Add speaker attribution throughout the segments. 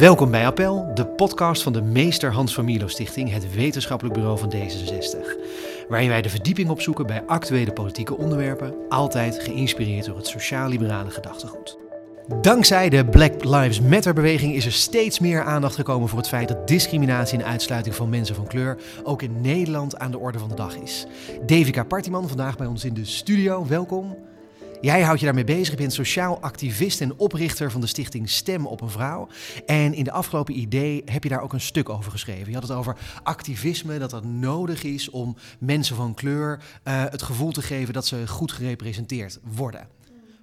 Speaker 1: Welkom bij Appel, de podcast van de Meester Hans van Milo Stichting, het wetenschappelijk bureau van D66. Waarin wij de verdieping opzoeken bij actuele politieke onderwerpen, altijd geïnspireerd door het sociaal-liberale gedachtegoed. Dankzij de Black Lives Matter beweging is er steeds meer aandacht gekomen voor het feit dat discriminatie en uitsluiting van mensen van kleur ook in Nederland aan de orde van de dag is. Devika Partiman vandaag bij ons in de studio, welkom. Jij houdt je daarmee bezig, je bent sociaal activist en oprichter van de stichting Stem op een Vrouw. En in de afgelopen idee heb je daar ook een stuk over geschreven. Je had het over activisme, dat dat nodig is om mensen van kleur uh, het gevoel te geven dat ze goed gerepresenteerd worden.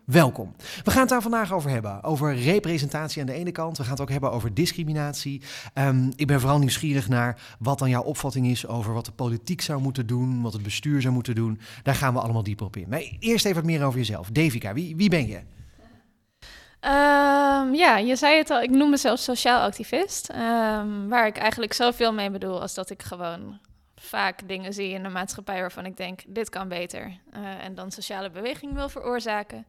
Speaker 1: Welkom. We gaan het daar vandaag over hebben. Over representatie aan de ene kant. We gaan het ook hebben over discriminatie. Um, ik ben vooral nieuwsgierig naar wat dan jouw opvatting is over wat de politiek zou moeten doen, wat het bestuur zou moeten doen. Daar gaan we allemaal dieper op in. Maar eerst even wat meer over jezelf. Devika, wie, wie ben je?
Speaker 2: Um, ja, je zei het al, ik noem mezelf sociaal activist. Um, waar ik eigenlijk zoveel mee bedoel als dat ik gewoon vaak dingen zie in de maatschappij waarvan ik denk, dit kan beter. Uh, en dan sociale beweging wil veroorzaken.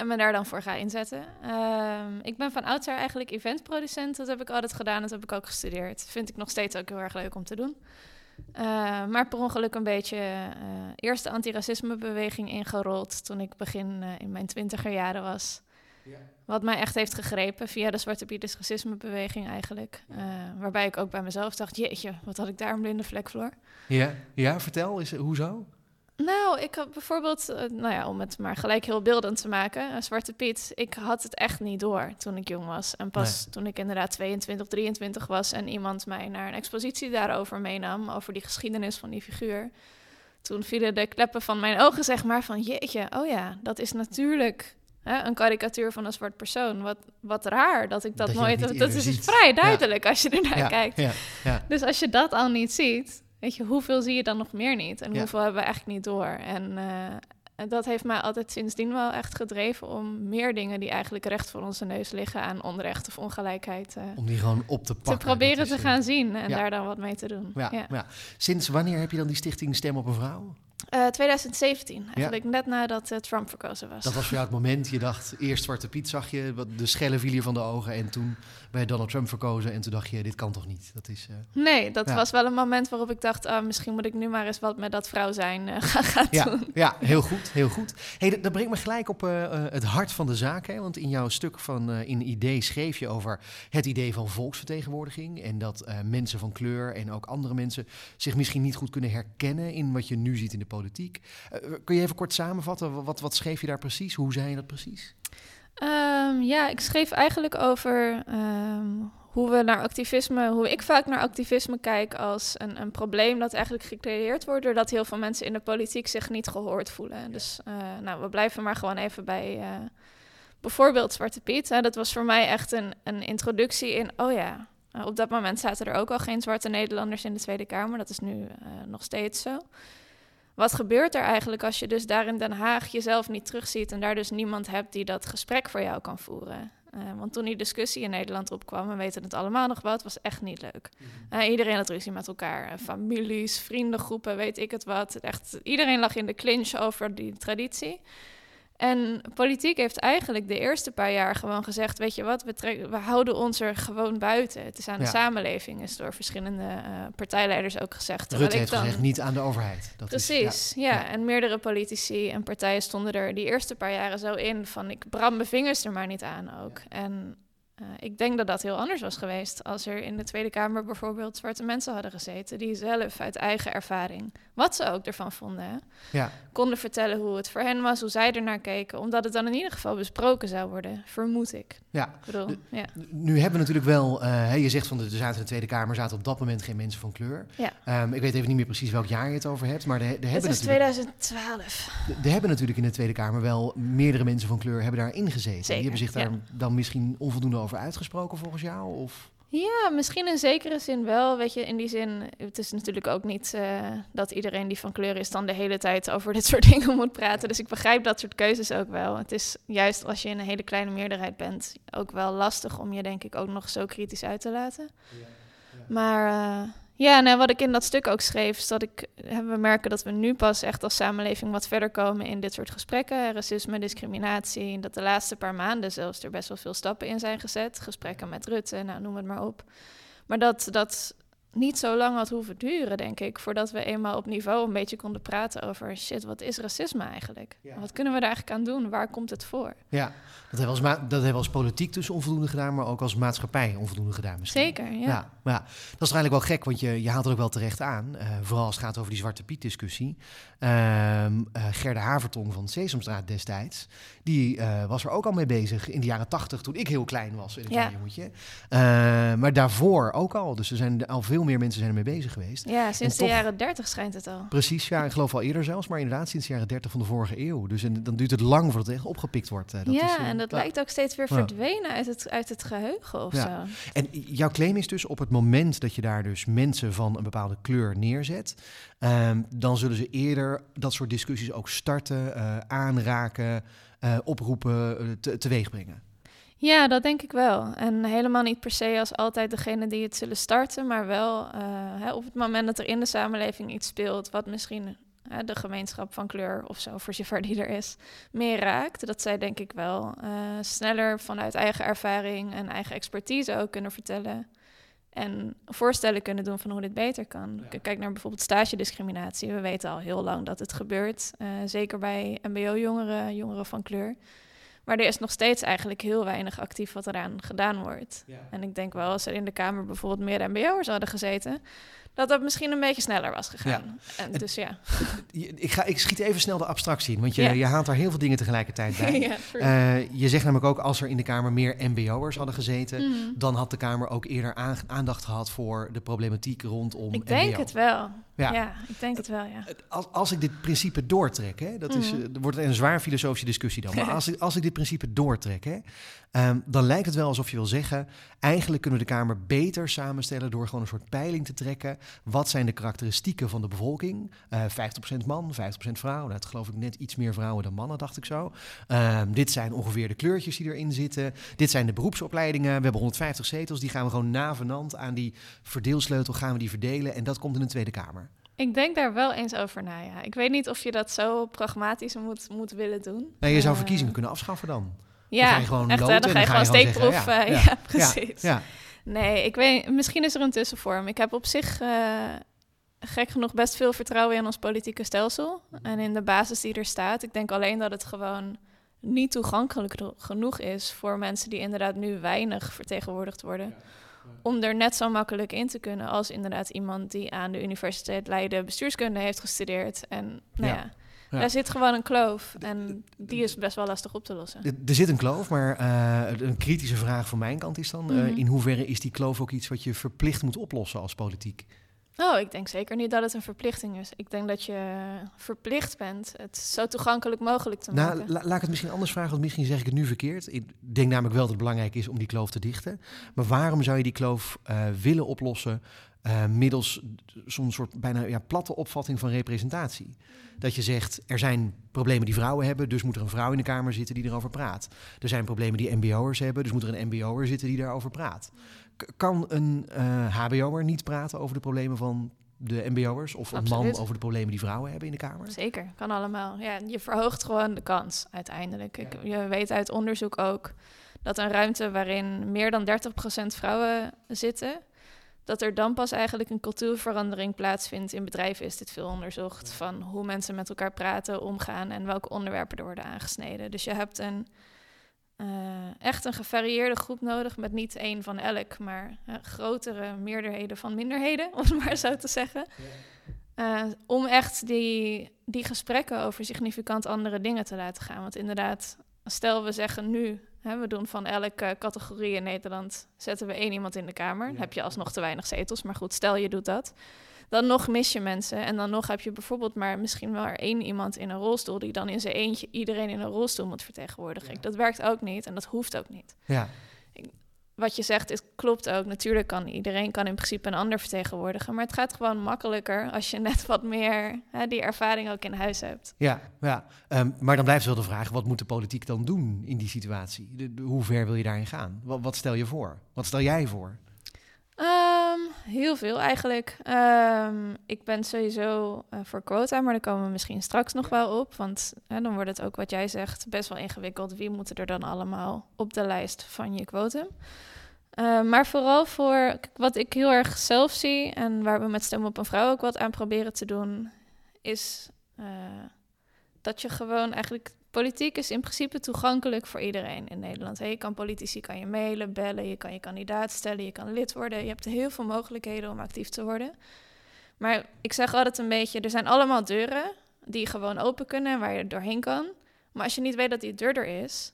Speaker 2: En me daar dan voor ga inzetten. Uh, ik ben van oudsher eigenlijk eventproducent. Dat heb ik altijd gedaan. Dat heb ik ook gestudeerd. Vind ik nog steeds ook heel erg leuk om te doen. Uh, maar per ongeluk een beetje uh, eerst de antiracismebeweging ingerold toen ik begin uh, in mijn twintiger jaren was. Ja. Wat mij echt heeft gegrepen via de Zwarte Piet racismebeweging eigenlijk. waarbij ik ook bij mezelf dacht, jeetje, wat had ik daar een blinde vlek voor.
Speaker 1: Ja, ja vertel, is, hoezo?
Speaker 2: Nou, ik had bijvoorbeeld, uh, nou ja, om het maar gelijk heel beeldend te maken, uh, Zwarte Piet, ik had het echt niet door toen ik jong was. En pas nee. toen ik inderdaad 22, 23 was en iemand mij naar een expositie daarover meenam, over die geschiedenis van die figuur, toen vielen de kleppen van mijn ogen, zeg maar, van jeetje, oh ja, dat is natuurlijk hè, een karikatuur van een zwart persoon. Wat, wat raar dat ik dat,
Speaker 1: dat
Speaker 2: nooit...
Speaker 1: Dat,
Speaker 2: dat is
Speaker 1: ziet.
Speaker 2: vrij duidelijk ja. als je ernaar
Speaker 1: ja,
Speaker 2: kijkt.
Speaker 1: Ja,
Speaker 2: dus als je dat al niet ziet weet je, hoeveel zie je dan nog meer niet? En
Speaker 1: Ja.
Speaker 2: hoeveel hebben we eigenlijk niet door? En eh, dat heeft mij altijd sindsdien wel echt gedreven om meer dingen die eigenlijk recht voor onze neus liggen aan onrecht of ongelijkheid eh,
Speaker 1: Om die gewoon op te pakken.
Speaker 2: te proberen te gaan zien en
Speaker 1: ja.
Speaker 2: daar dan wat mee te doen.
Speaker 1: Ja,
Speaker 2: Ja.
Speaker 1: ja. Sinds wanneer heb je dan die stichting Stem op een Vrouw?
Speaker 2: Eh, 2017, eigenlijk net nadat eh, Trump verkozen was.
Speaker 1: Dat was voor jou het moment, je dacht, eerst Zwarte Piet zag je, de schellen vielen je van de ogen en toen werd Donald Trump verkozen en toen dacht je, dit kan toch niet? Dat is, eh,
Speaker 2: Nee, dat
Speaker 1: Ja.
Speaker 2: was wel een moment waarop ik dacht, ah, misschien moet ik nu maar eens wat met dat vrouw zijn eh, gaan,
Speaker 1: ja,
Speaker 2: doen.
Speaker 1: ja, heel goed, heel goed. Hey, dat, dat brengt me gelijk op eh, het hart van de zaak, hè? want in jouw stuk van in idee schreef je over het idee van volksvertegenwoordiging en dat mensen van kleur en ook andere mensen zich misschien niet goed kunnen herkennen in wat je nu ziet in de politiek. Kun je even kort samenvatten, wat, wat schreef je daar precies? Hoe zei je dat precies?
Speaker 2: Ehm, ja, ik schreef eigenlijk over ehm, hoe we naar activisme, hoe ik vaak naar activisme kijk als een, een probleem dat eigenlijk gecreëerd wordt doordat heel veel mensen in de politiek zich niet gehoord voelen. Dus eh, nou, we blijven maar gewoon even bij eh, bijvoorbeeld Zwarte Piet. Hè. Dat was voor mij echt een, een introductie in, oh ja, eh, op dat moment zaten er ook al geen zwarte Nederlanders in de Tweede Kamer. Dat is nu nog steeds zo. Wat gebeurt er eigenlijk als je dus daar in Den Haag jezelf niet terugziet en daar dus niemand hebt die dat gesprek voor jou kan voeren? Eh, want toen die discussie in Nederland opkwam, we weten het allemaal nog wel, het was echt niet leuk. Eh, iedereen had ruzie met elkaar, eh, families, vriendengroepen, weet ik het wat. Echt, iedereen lag in de clinch over die traditie. En politiek heeft eigenlijk de eerste paar jaar gewoon gezegd: Weet je wat, we, we houden ons er gewoon buiten. Het is aan de
Speaker 1: Ja.
Speaker 2: samenleving, is door verschillende eh, partijleiders ook gezegd.
Speaker 1: Rutte heeft
Speaker 2: dan-
Speaker 1: gezegd, niet aan de overheid. Dat is-
Speaker 2: Precies, ja.
Speaker 1: ja.
Speaker 2: En meerdere politici en partijen stonden er die eerste paar jaren zo in van ik brand mijn vingers er maar niet aan ook. En eh, ik denk dat dat heel anders was geweest als er in de Tweede Kamer bijvoorbeeld zwarte mensen hadden gezeten die zelf uit eigen ervaring, wat ze ook ervan vonden,
Speaker 1: ja.
Speaker 2: konden vertellen hoe het voor hen was, hoe zij ernaar keken, omdat het dan in ieder geval besproken zou worden, vermoed ik.
Speaker 1: ja.
Speaker 2: Ik bedoel,
Speaker 1: De-
Speaker 2: ja.
Speaker 1: Nu hebben we natuurlijk wel, eh, je zegt van de, er zaten in de Tweede Kamer zaten op dat moment geen mensen van kleur.
Speaker 2: Ja.
Speaker 1: Ehm, ik weet even niet meer precies welk jaar je het over hebt, maar er,
Speaker 2: Het
Speaker 1: hebben,
Speaker 2: is
Speaker 1: natuurlijk,
Speaker 2: 2012.
Speaker 1: er- hebben natuurlijk in de Tweede Kamer wel meerdere mensen van kleur hebben daarin gezeten. Die
Speaker 2: Zeker,
Speaker 1: hebben zich daar dan misschien onvoldoende over uitgesproken volgens jou? Of?
Speaker 2: Ja, misschien in zekere zin wel. Weet je, in die zin, het is natuurlijk ook niet eh, dat iedereen die van kleur is dan de hele tijd over dit soort dingen moet praten. Dus ik begrijp dat soort keuzes ook wel. Het is juist als je in een hele kleine meerderheid bent, ook wel lastig om je denk ik ook nog zo kritisch uit te laten. Maar eh, Ja, nou, wat ik in dat stuk ook schreef, is dat ik, we merken dat we nu pas echt als samenleving wat verder komen in dit soort gesprekken. Racisme, discriminatie. Dat de laatste paar maanden zelfs er best wel veel stappen in zijn gezet. Gesprekken met Rutte, nou, noem het maar op. Maar dat, dat niet zo lang had hoeven duren, denk ik, voordat we eenmaal op niveau een beetje konden praten over shit, wat is racisme eigenlijk? Wat kunnen we daar eigenlijk aan doen? Waar komt het voor?
Speaker 1: Ja, dat hebben we als, dat hebben we als politiek dus onvoldoende gedaan, maar ook als maatschappij onvoldoende gedaan misschien.
Speaker 2: Zeker, ja.
Speaker 1: ja maar ja, dat is eigenlijk wel gek, want je, je haalt er ook wel terecht aan, uh, vooral als het gaat over die Zwarte Piet discussie. Uh, uh, Gerda Havertong van Sesamstraat destijds, die uh, was er ook al mee bezig in de jaren tachtig, toen ik heel klein was, in het ja. jongetje. maar daarvoor ook al, dus er zijn al veel meer mensen zijn ermee bezig geweest.
Speaker 2: Ja, sinds de jaren 30 schijnt het al.
Speaker 1: Precies, ja, ik geloof al eerder zelfs, maar inderdaad sinds de jaren 30 van de vorige eeuw. Dus en, dan duurt het lang voordat het echt opgepikt wordt.
Speaker 2: Dat ja, is, uh, en dat lijkt ook steeds weer verdwenen uit, het, uit het geheugen of zo.
Speaker 1: En jouw claim is dus op het moment dat je daar dus mensen van een bepaalde kleur neerzet, um, dan zullen ze eerder dat soort discussies ook starten, uh, aanraken, uh, oproepen, te, teweeg brengen.
Speaker 2: Ja, dat denk ik wel. En helemaal niet per se als altijd degene die het zullen starten, maar wel uh, hè, op het moment dat er in de samenleving iets speelt wat misschien de gemeenschap van kleur of zo, voor zover die er is, meer raakt. Dat zij denk ik wel uh, sneller vanuit eigen ervaring en eigen expertise ook kunnen vertellen. En voorstellen kunnen doen van hoe dit beter kan. Ja. Kijk naar bijvoorbeeld stagediscriminatie. We weten al heel lang dat het gebeurt. Uh, zeker bij MBO-jongeren, jongeren van kleur. Maar er is nog steeds eigenlijk heel weinig actief wat eraan gedaan wordt. Ja. En ik denk wel, als er in de Kamer bijvoorbeeld meer MBO'ers hadden gezeten, dat dat misschien een beetje sneller was gegaan. Ja. En dus ja.
Speaker 1: Ik, ga, ik schiet even snel de abstractie in, want je, je haalt daar heel veel dingen tegelijkertijd bij. ja, uh, je zegt namelijk ook, als er in de Kamer meer MBO'ers hadden gezeten, mm. dan had de Kamer ook eerder aandacht gehad voor de problematiek rondom.
Speaker 2: Ik denk het wel. Ja. ja. ik denk het wel, ja.
Speaker 1: Als, als ik dit principe doortrek, hè, dat is, mm. wordt een zwaar filosofische discussie dan. Maar als ik, als ik dit principe doortrek, hè, um, dan lijkt het wel alsof je wil zeggen... eigenlijk kunnen we de Kamer beter samenstellen... door gewoon een soort peiling te trekken. Wat zijn de karakteristieken van de bevolking? Uh, 50% man, 50% vrouw. Nou, dat geloof ik net iets meer vrouwen dan mannen, dacht ik zo. Um, dit zijn ongeveer de kleurtjes die erin zitten. Dit zijn de beroepsopleidingen. We hebben 150 zetels. Die gaan we gewoon navenant aan die verdeelsleutel gaan we die verdelen. En dat komt in de Tweede Kamer.
Speaker 2: Ik denk daar wel eens over na, ja. Ik weet niet of je dat zo pragmatisch moet, moet willen doen.
Speaker 1: Nee, je zou uh, verkiezingen kunnen afschaffen dan.
Speaker 2: Ja, dan ga je gewoon echt, loten, dan ga je gewoon steekproef. Ja, ja, ja, precies. Ja, nee, ik weet, misschien is er een tussenvorm. Ik heb op zich uh, gek genoeg best veel vertrouwen in ons politieke stelsel. En in de basis die er staat. Ik denk alleen dat het gewoon niet toegankelijk genoeg is voor mensen die inderdaad nu weinig vertegenwoordigd worden om er net zo makkelijk in te kunnen als inderdaad iemand die aan de Universiteit Leiden bestuurskunde heeft gestudeerd. En nou ja. ja. Daar zit gewoon een kloof en die is best wel lastig op te lossen.
Speaker 1: Er zit een kloof, maar uh, een kritische vraag van mijn kant is dan... Mm -hmm. uh, in hoeverre is die kloof ook iets wat je verplicht moet oplossen als politiek?
Speaker 2: Oh, ik denk zeker niet dat het een verplichting is. Ik denk dat je verplicht bent het zo toegankelijk mogelijk te
Speaker 1: nou,
Speaker 2: maken.
Speaker 1: La, laat ik het misschien anders vragen, want misschien zeg ik het nu verkeerd. Ik denk namelijk wel dat het belangrijk is om die kloof te dichten. Maar waarom zou je die kloof uh, willen oplossen uh, middels zo'n soort bijna ja, platte opvatting van representatie? Dat je zegt, er zijn problemen die vrouwen hebben, dus moet er een vrouw in de Kamer zitten die erover praat. Er zijn problemen die mbo'ers hebben, dus moet er een mbo'er zitten die daarover praat kan een uh, HBO'er niet praten over de problemen van de MBO'ers of een man over de problemen die vrouwen hebben in de Kamer?
Speaker 2: Zeker, kan allemaal. Ja, je verhoogt gewoon de kans uiteindelijk. Ik, je weet uit onderzoek ook dat een ruimte waarin meer dan 30% vrouwen zitten, dat er dan pas eigenlijk een cultuurverandering plaatsvindt. In bedrijven is dit veel onderzocht van hoe mensen met elkaar praten, omgaan en welke onderwerpen er worden aangesneden. Dus je hebt een uh, echt een gevarieerde groep nodig met niet één van elk, maar uh, grotere meerderheden van minderheden, om het maar zo te zeggen. Uh, om echt die, die gesprekken over significant andere dingen te laten gaan. Want inderdaad, stel we zeggen nu, hè, we doen van elke categorie in Nederland, zetten we één iemand in de Kamer. Ja. heb je alsnog te weinig zetels, maar goed, stel je doet dat dan nog mis je mensen. En dan nog heb je bijvoorbeeld maar misschien wel één iemand in een rolstoel... die dan in zijn eentje iedereen in een rolstoel moet vertegenwoordigen. Ja. Dat werkt ook niet en dat hoeft ook niet.
Speaker 1: Ja.
Speaker 2: Wat je zegt, het klopt ook. Natuurlijk kan iedereen kan in principe een ander vertegenwoordigen. Maar het gaat gewoon makkelijker als je net wat meer hè, die ervaring ook in huis hebt.
Speaker 1: Ja, ja. Um, maar dan blijft wel de vraag: wat moet de politiek dan doen in die situatie? De, de, hoe ver wil je daarin gaan? Wat, wat, stel je voor? Wat stel jij voor?
Speaker 2: Um, heel veel eigenlijk. Ehm, ik ben sowieso uh, voor quota, maar daar komen we misschien straks nog wel op. Want dan wordt het ook wat jij zegt best wel ingewikkeld. Wie moeten er dan allemaal op de lijst van je quotum? Uh, maar vooral voor wat ik heel erg zelf zie en waar we met Stem op een Vrouw ook wat aan proberen te doen, is uh, dat je gewoon eigenlijk Politiek is in principe toegankelijk voor iedereen in Nederland. je kan politici kan je mailen, bellen, je kan je kandidaat stellen, je kan lid worden. Je hebt heel veel mogelijkheden om actief te worden. Maar ik zeg altijd een beetje, er zijn allemaal deuren die gewoon open kunnen en waar je doorheen kan. Maar als je niet weet dat die deur er is,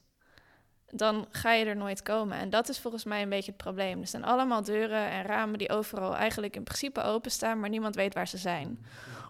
Speaker 2: dan ga je er nooit komen. En dat is volgens mij een beetje het probleem. Er zijn allemaal deuren en ramen die overal eigenlijk in principe openstaan, maar niemand weet waar ze zijn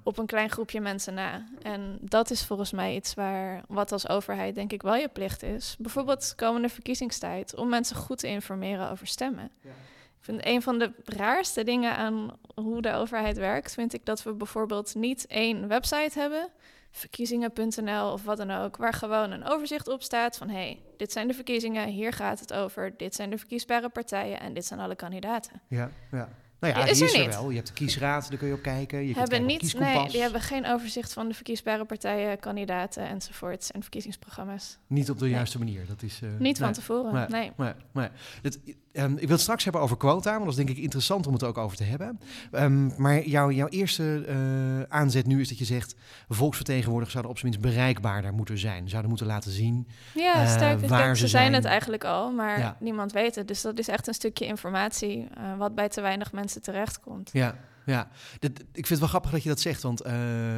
Speaker 2: op een klein groepje mensen na. En dat is volgens mij iets waar, wat als overheid denk ik wel je plicht is. Bijvoorbeeld komende verkiezingstijd, om mensen goed te informeren over stemmen. Ja. Ik vind een van de raarste dingen aan hoe de overheid werkt, vind ik dat we bijvoorbeeld niet één website hebben, verkiezingen.nl of wat dan ook, waar gewoon een overzicht op staat van hey, dit zijn de verkiezingen, hier gaat het over, dit zijn de verkiesbare partijen en dit zijn alle kandidaten.
Speaker 1: Ja, ja. Nou ja, die is, er, wel. Je hebt de kiesraad, daar kun je op kijken. Je
Speaker 2: hebben niet, nee, die hebben geen overzicht van de verkiesbare partijen, kandidaten enzovoorts en verkiezingsprogramma's.
Speaker 1: Niet op de juiste manier. Dat is, uh,
Speaker 2: niet van tevoren, nee.
Speaker 1: nee. nee. Dat, um, ik wil het straks hebben over quota, want dat is denk ik interessant om het ook over te hebben. Um, maar jouw, jouw eerste uh, aanzet nu is dat je zegt... volksvertegenwoordigers zouden op zijn minst bereikbaarder moeten zijn. Zouden moeten laten zien
Speaker 2: Ja, uh, sterker waar ze, ze zijn het eigenlijk al, maar ja. niemand weet het. Dus dat is echt een stukje informatie wat bij te weinig mensen mensen terechtkomt.
Speaker 1: Ja, ja. ik vind het wel grappig dat je dat zegt, want uh,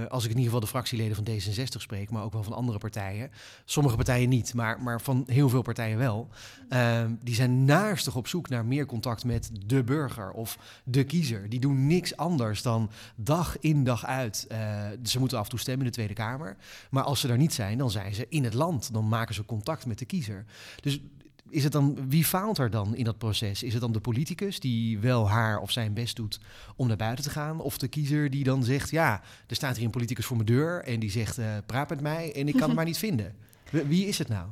Speaker 1: als ik in ieder geval de fractieleden van D66 spreek, maar ook wel van andere partijen, sommige partijen niet, maar, maar van heel veel partijen wel, uh, die zijn naarstig op zoek naar meer contact met de burger of de kiezer. Die doen niks anders dan dag in dag uit. Uh, ze moeten af en toe stemmen in de Tweede Kamer, maar als ze daar niet zijn, dan zijn ze in het land. Dan maken ze contact met de kiezer. Dus is het dan, wie faalt er dan in dat proces? Is het dan de politicus die wel haar of zijn best doet om naar buiten te gaan? Of de kiezer die dan zegt, ja, er staat hier een politicus voor mijn deur en die zegt, uh, praat met mij en ik kan het maar niet vinden. Wie is het nou?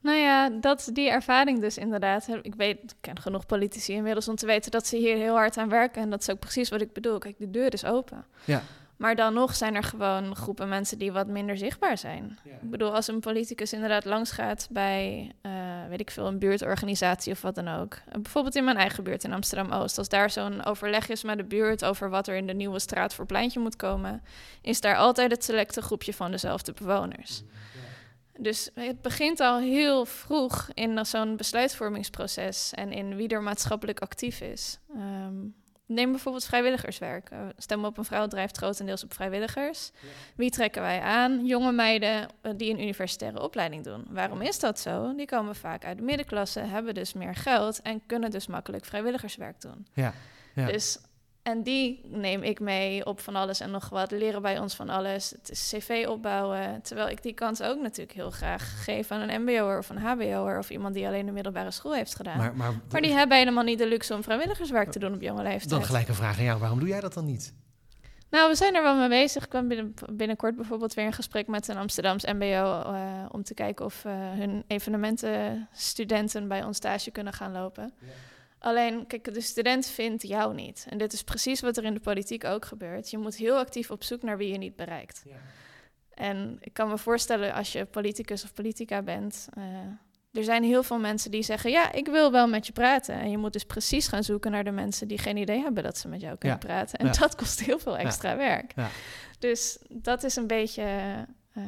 Speaker 2: Nou ja, dat die ervaring dus inderdaad. Ik weet, ik ken genoeg politici inmiddels om te weten dat ze hier heel hard aan werken. En dat is ook precies wat ik bedoel. Kijk, de deur is open.
Speaker 1: Ja.
Speaker 2: Maar dan nog zijn er gewoon groepen mensen die wat minder zichtbaar zijn. Ik bedoel, als een politicus inderdaad langsgaat bij, uh, weet ik veel, een buurtorganisatie of wat dan ook. Bijvoorbeeld in mijn eigen buurt in Amsterdam-Oost. Als daar zo'n overleg is met de buurt over wat er in de nieuwe straat voor pleintje moet komen, is daar altijd het selecte groepje van dezelfde bewoners. Dus het begint al heel vroeg in zo'n besluitvormingsproces en in wie er maatschappelijk actief is. Um, Neem bijvoorbeeld vrijwilligerswerk. Uh, Stem op een vrouw drijft grotendeels op vrijwilligers. Wie trekken wij aan? Jonge meiden uh, die een universitaire opleiding doen. Waarom is dat zo? Die komen vaak uit de middenklasse, hebben dus meer geld en kunnen dus makkelijk vrijwilligerswerk doen.
Speaker 1: Ja. ja.
Speaker 2: Dus en die neem ik mee op van alles en nog wat. Leren bij ons van alles. Het is cv opbouwen. Terwijl ik die kans ook natuurlijk heel graag geef aan een mbo'er of een hbo'er... of iemand die alleen de middelbare school heeft gedaan. Maar, maar, maar die hebben helemaal niet de luxe om vrijwilligerswerk te doen op jonge leeftijd.
Speaker 1: Dan gelijk een vraag aan jou. Waarom doe jij dat dan niet?
Speaker 2: Nou, we zijn er wel mee bezig. Ik kwam binnen, binnenkort bijvoorbeeld weer een gesprek met een Amsterdams MBO uh, om te kijken of uh, hun evenementenstudenten bij ons stage kunnen gaan lopen. Ja. Alleen, kijk, de student vindt jou niet. En dit is precies wat er in de politiek ook gebeurt. Je moet heel actief op zoek naar wie je niet bereikt. Ja. En ik kan me voorstellen, als je politicus of politica bent, uh, er zijn heel veel mensen die zeggen: Ja, ik wil wel met je praten. En je moet dus precies gaan zoeken naar de mensen die geen idee hebben dat ze met jou kunnen praten. En dat kost heel veel extra werk. Dus dat is een beetje. Uh,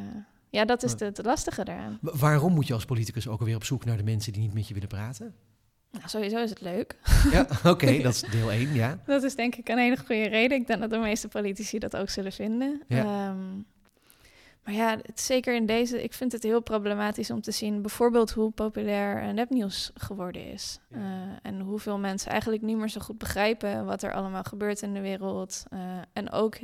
Speaker 2: ja, dat is het lastige daaraan.
Speaker 1: Waarom moet je als politicus ook alweer op zoek naar de mensen die niet met je willen praten?
Speaker 2: Nou, sowieso is het leuk.
Speaker 1: Ja, oké, dat is deel 1, ja.
Speaker 2: Dat is denk ik een hele goede reden. Ik denk dat de meeste politici dat ook zullen vinden. Ja. Ehm, maar ja, het, zeker in deze, ik vind het heel problematisch om te zien bijvoorbeeld hoe populair nepnieuws geworden is. Uh, en hoeveel mensen eigenlijk niet meer zo goed begrijpen wat er allemaal gebeurt in de wereld. Uh, en ook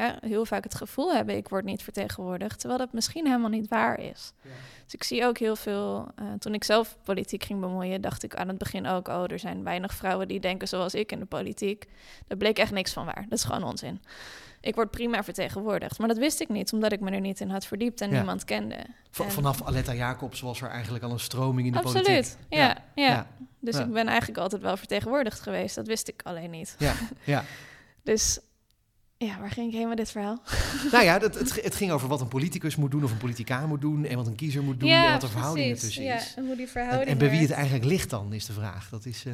Speaker 2: hè, heel vaak het gevoel hebben, ik word niet vertegenwoordigd, terwijl dat misschien helemaal niet waar is. Dus ik zie ook heel veel, uh, toen ik zelf politiek ging bemoeien, dacht ik aan het begin ook, oh, er zijn weinig vrouwen die denken zoals ik in de politiek. Daar bleek echt niks van waar. Dat is gewoon onzin. Ik word prima vertegenwoordigd. Maar dat wist ik niet, omdat ik me er niet in had verdiept en niemand kende.
Speaker 1: vanaf Aletta Jacobs was er eigenlijk al een stroming in de
Speaker 2: absoluut,
Speaker 1: politiek.
Speaker 2: Absoluut, ja, ja. ja. Dus ik ben eigenlijk altijd wel vertegenwoordigd geweest. Dat wist ik alleen niet.
Speaker 1: Ja, ja.
Speaker 2: dus ja, waar ging ik heen met dit verhaal?
Speaker 1: Nou ja, het, het, het, ging over wat een politicus moet doen of een politica moet doen en wat een kiezer moet doen
Speaker 2: ja,
Speaker 1: en wat er verhouding tussen
Speaker 2: ja,
Speaker 1: is.
Speaker 2: En hoe die verhouding
Speaker 1: En, bij wie het eigenlijk ligt dan, is de vraag. Dat is... Uh...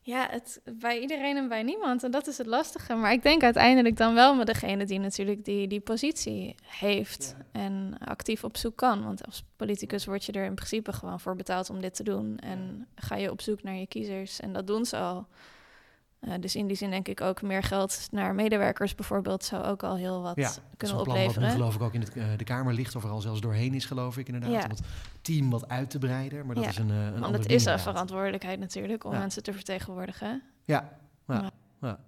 Speaker 2: Ja, het, bij iedereen en bij niemand. En dat is het lastige. Maar ik denk uiteindelijk dan wel met degene die natuurlijk die, die positie heeft en actief op zoek kan. Want als politicus word je er in principe gewoon voor betaald om dit te doen. En ga je op zoek naar je kiezers. En dat doen ze al. Uh, dus in die zin denk ik ook meer geld naar medewerkers bijvoorbeeld zou ook al heel wat
Speaker 1: ja,
Speaker 2: kunnen
Speaker 1: plan
Speaker 2: opleveren.
Speaker 1: Wat nu geloof ik ook in het, uh, de Kamer ligt, of er al zelfs doorheen is geloof ik inderdaad. Ja. Om het team wat uit te breiden, maar dat
Speaker 2: ja.
Speaker 1: is een, uh, een
Speaker 2: Want het is een verantwoordelijkheid natuurlijk om mensen te vertegenwoordigen.
Speaker 1: Ja, ja.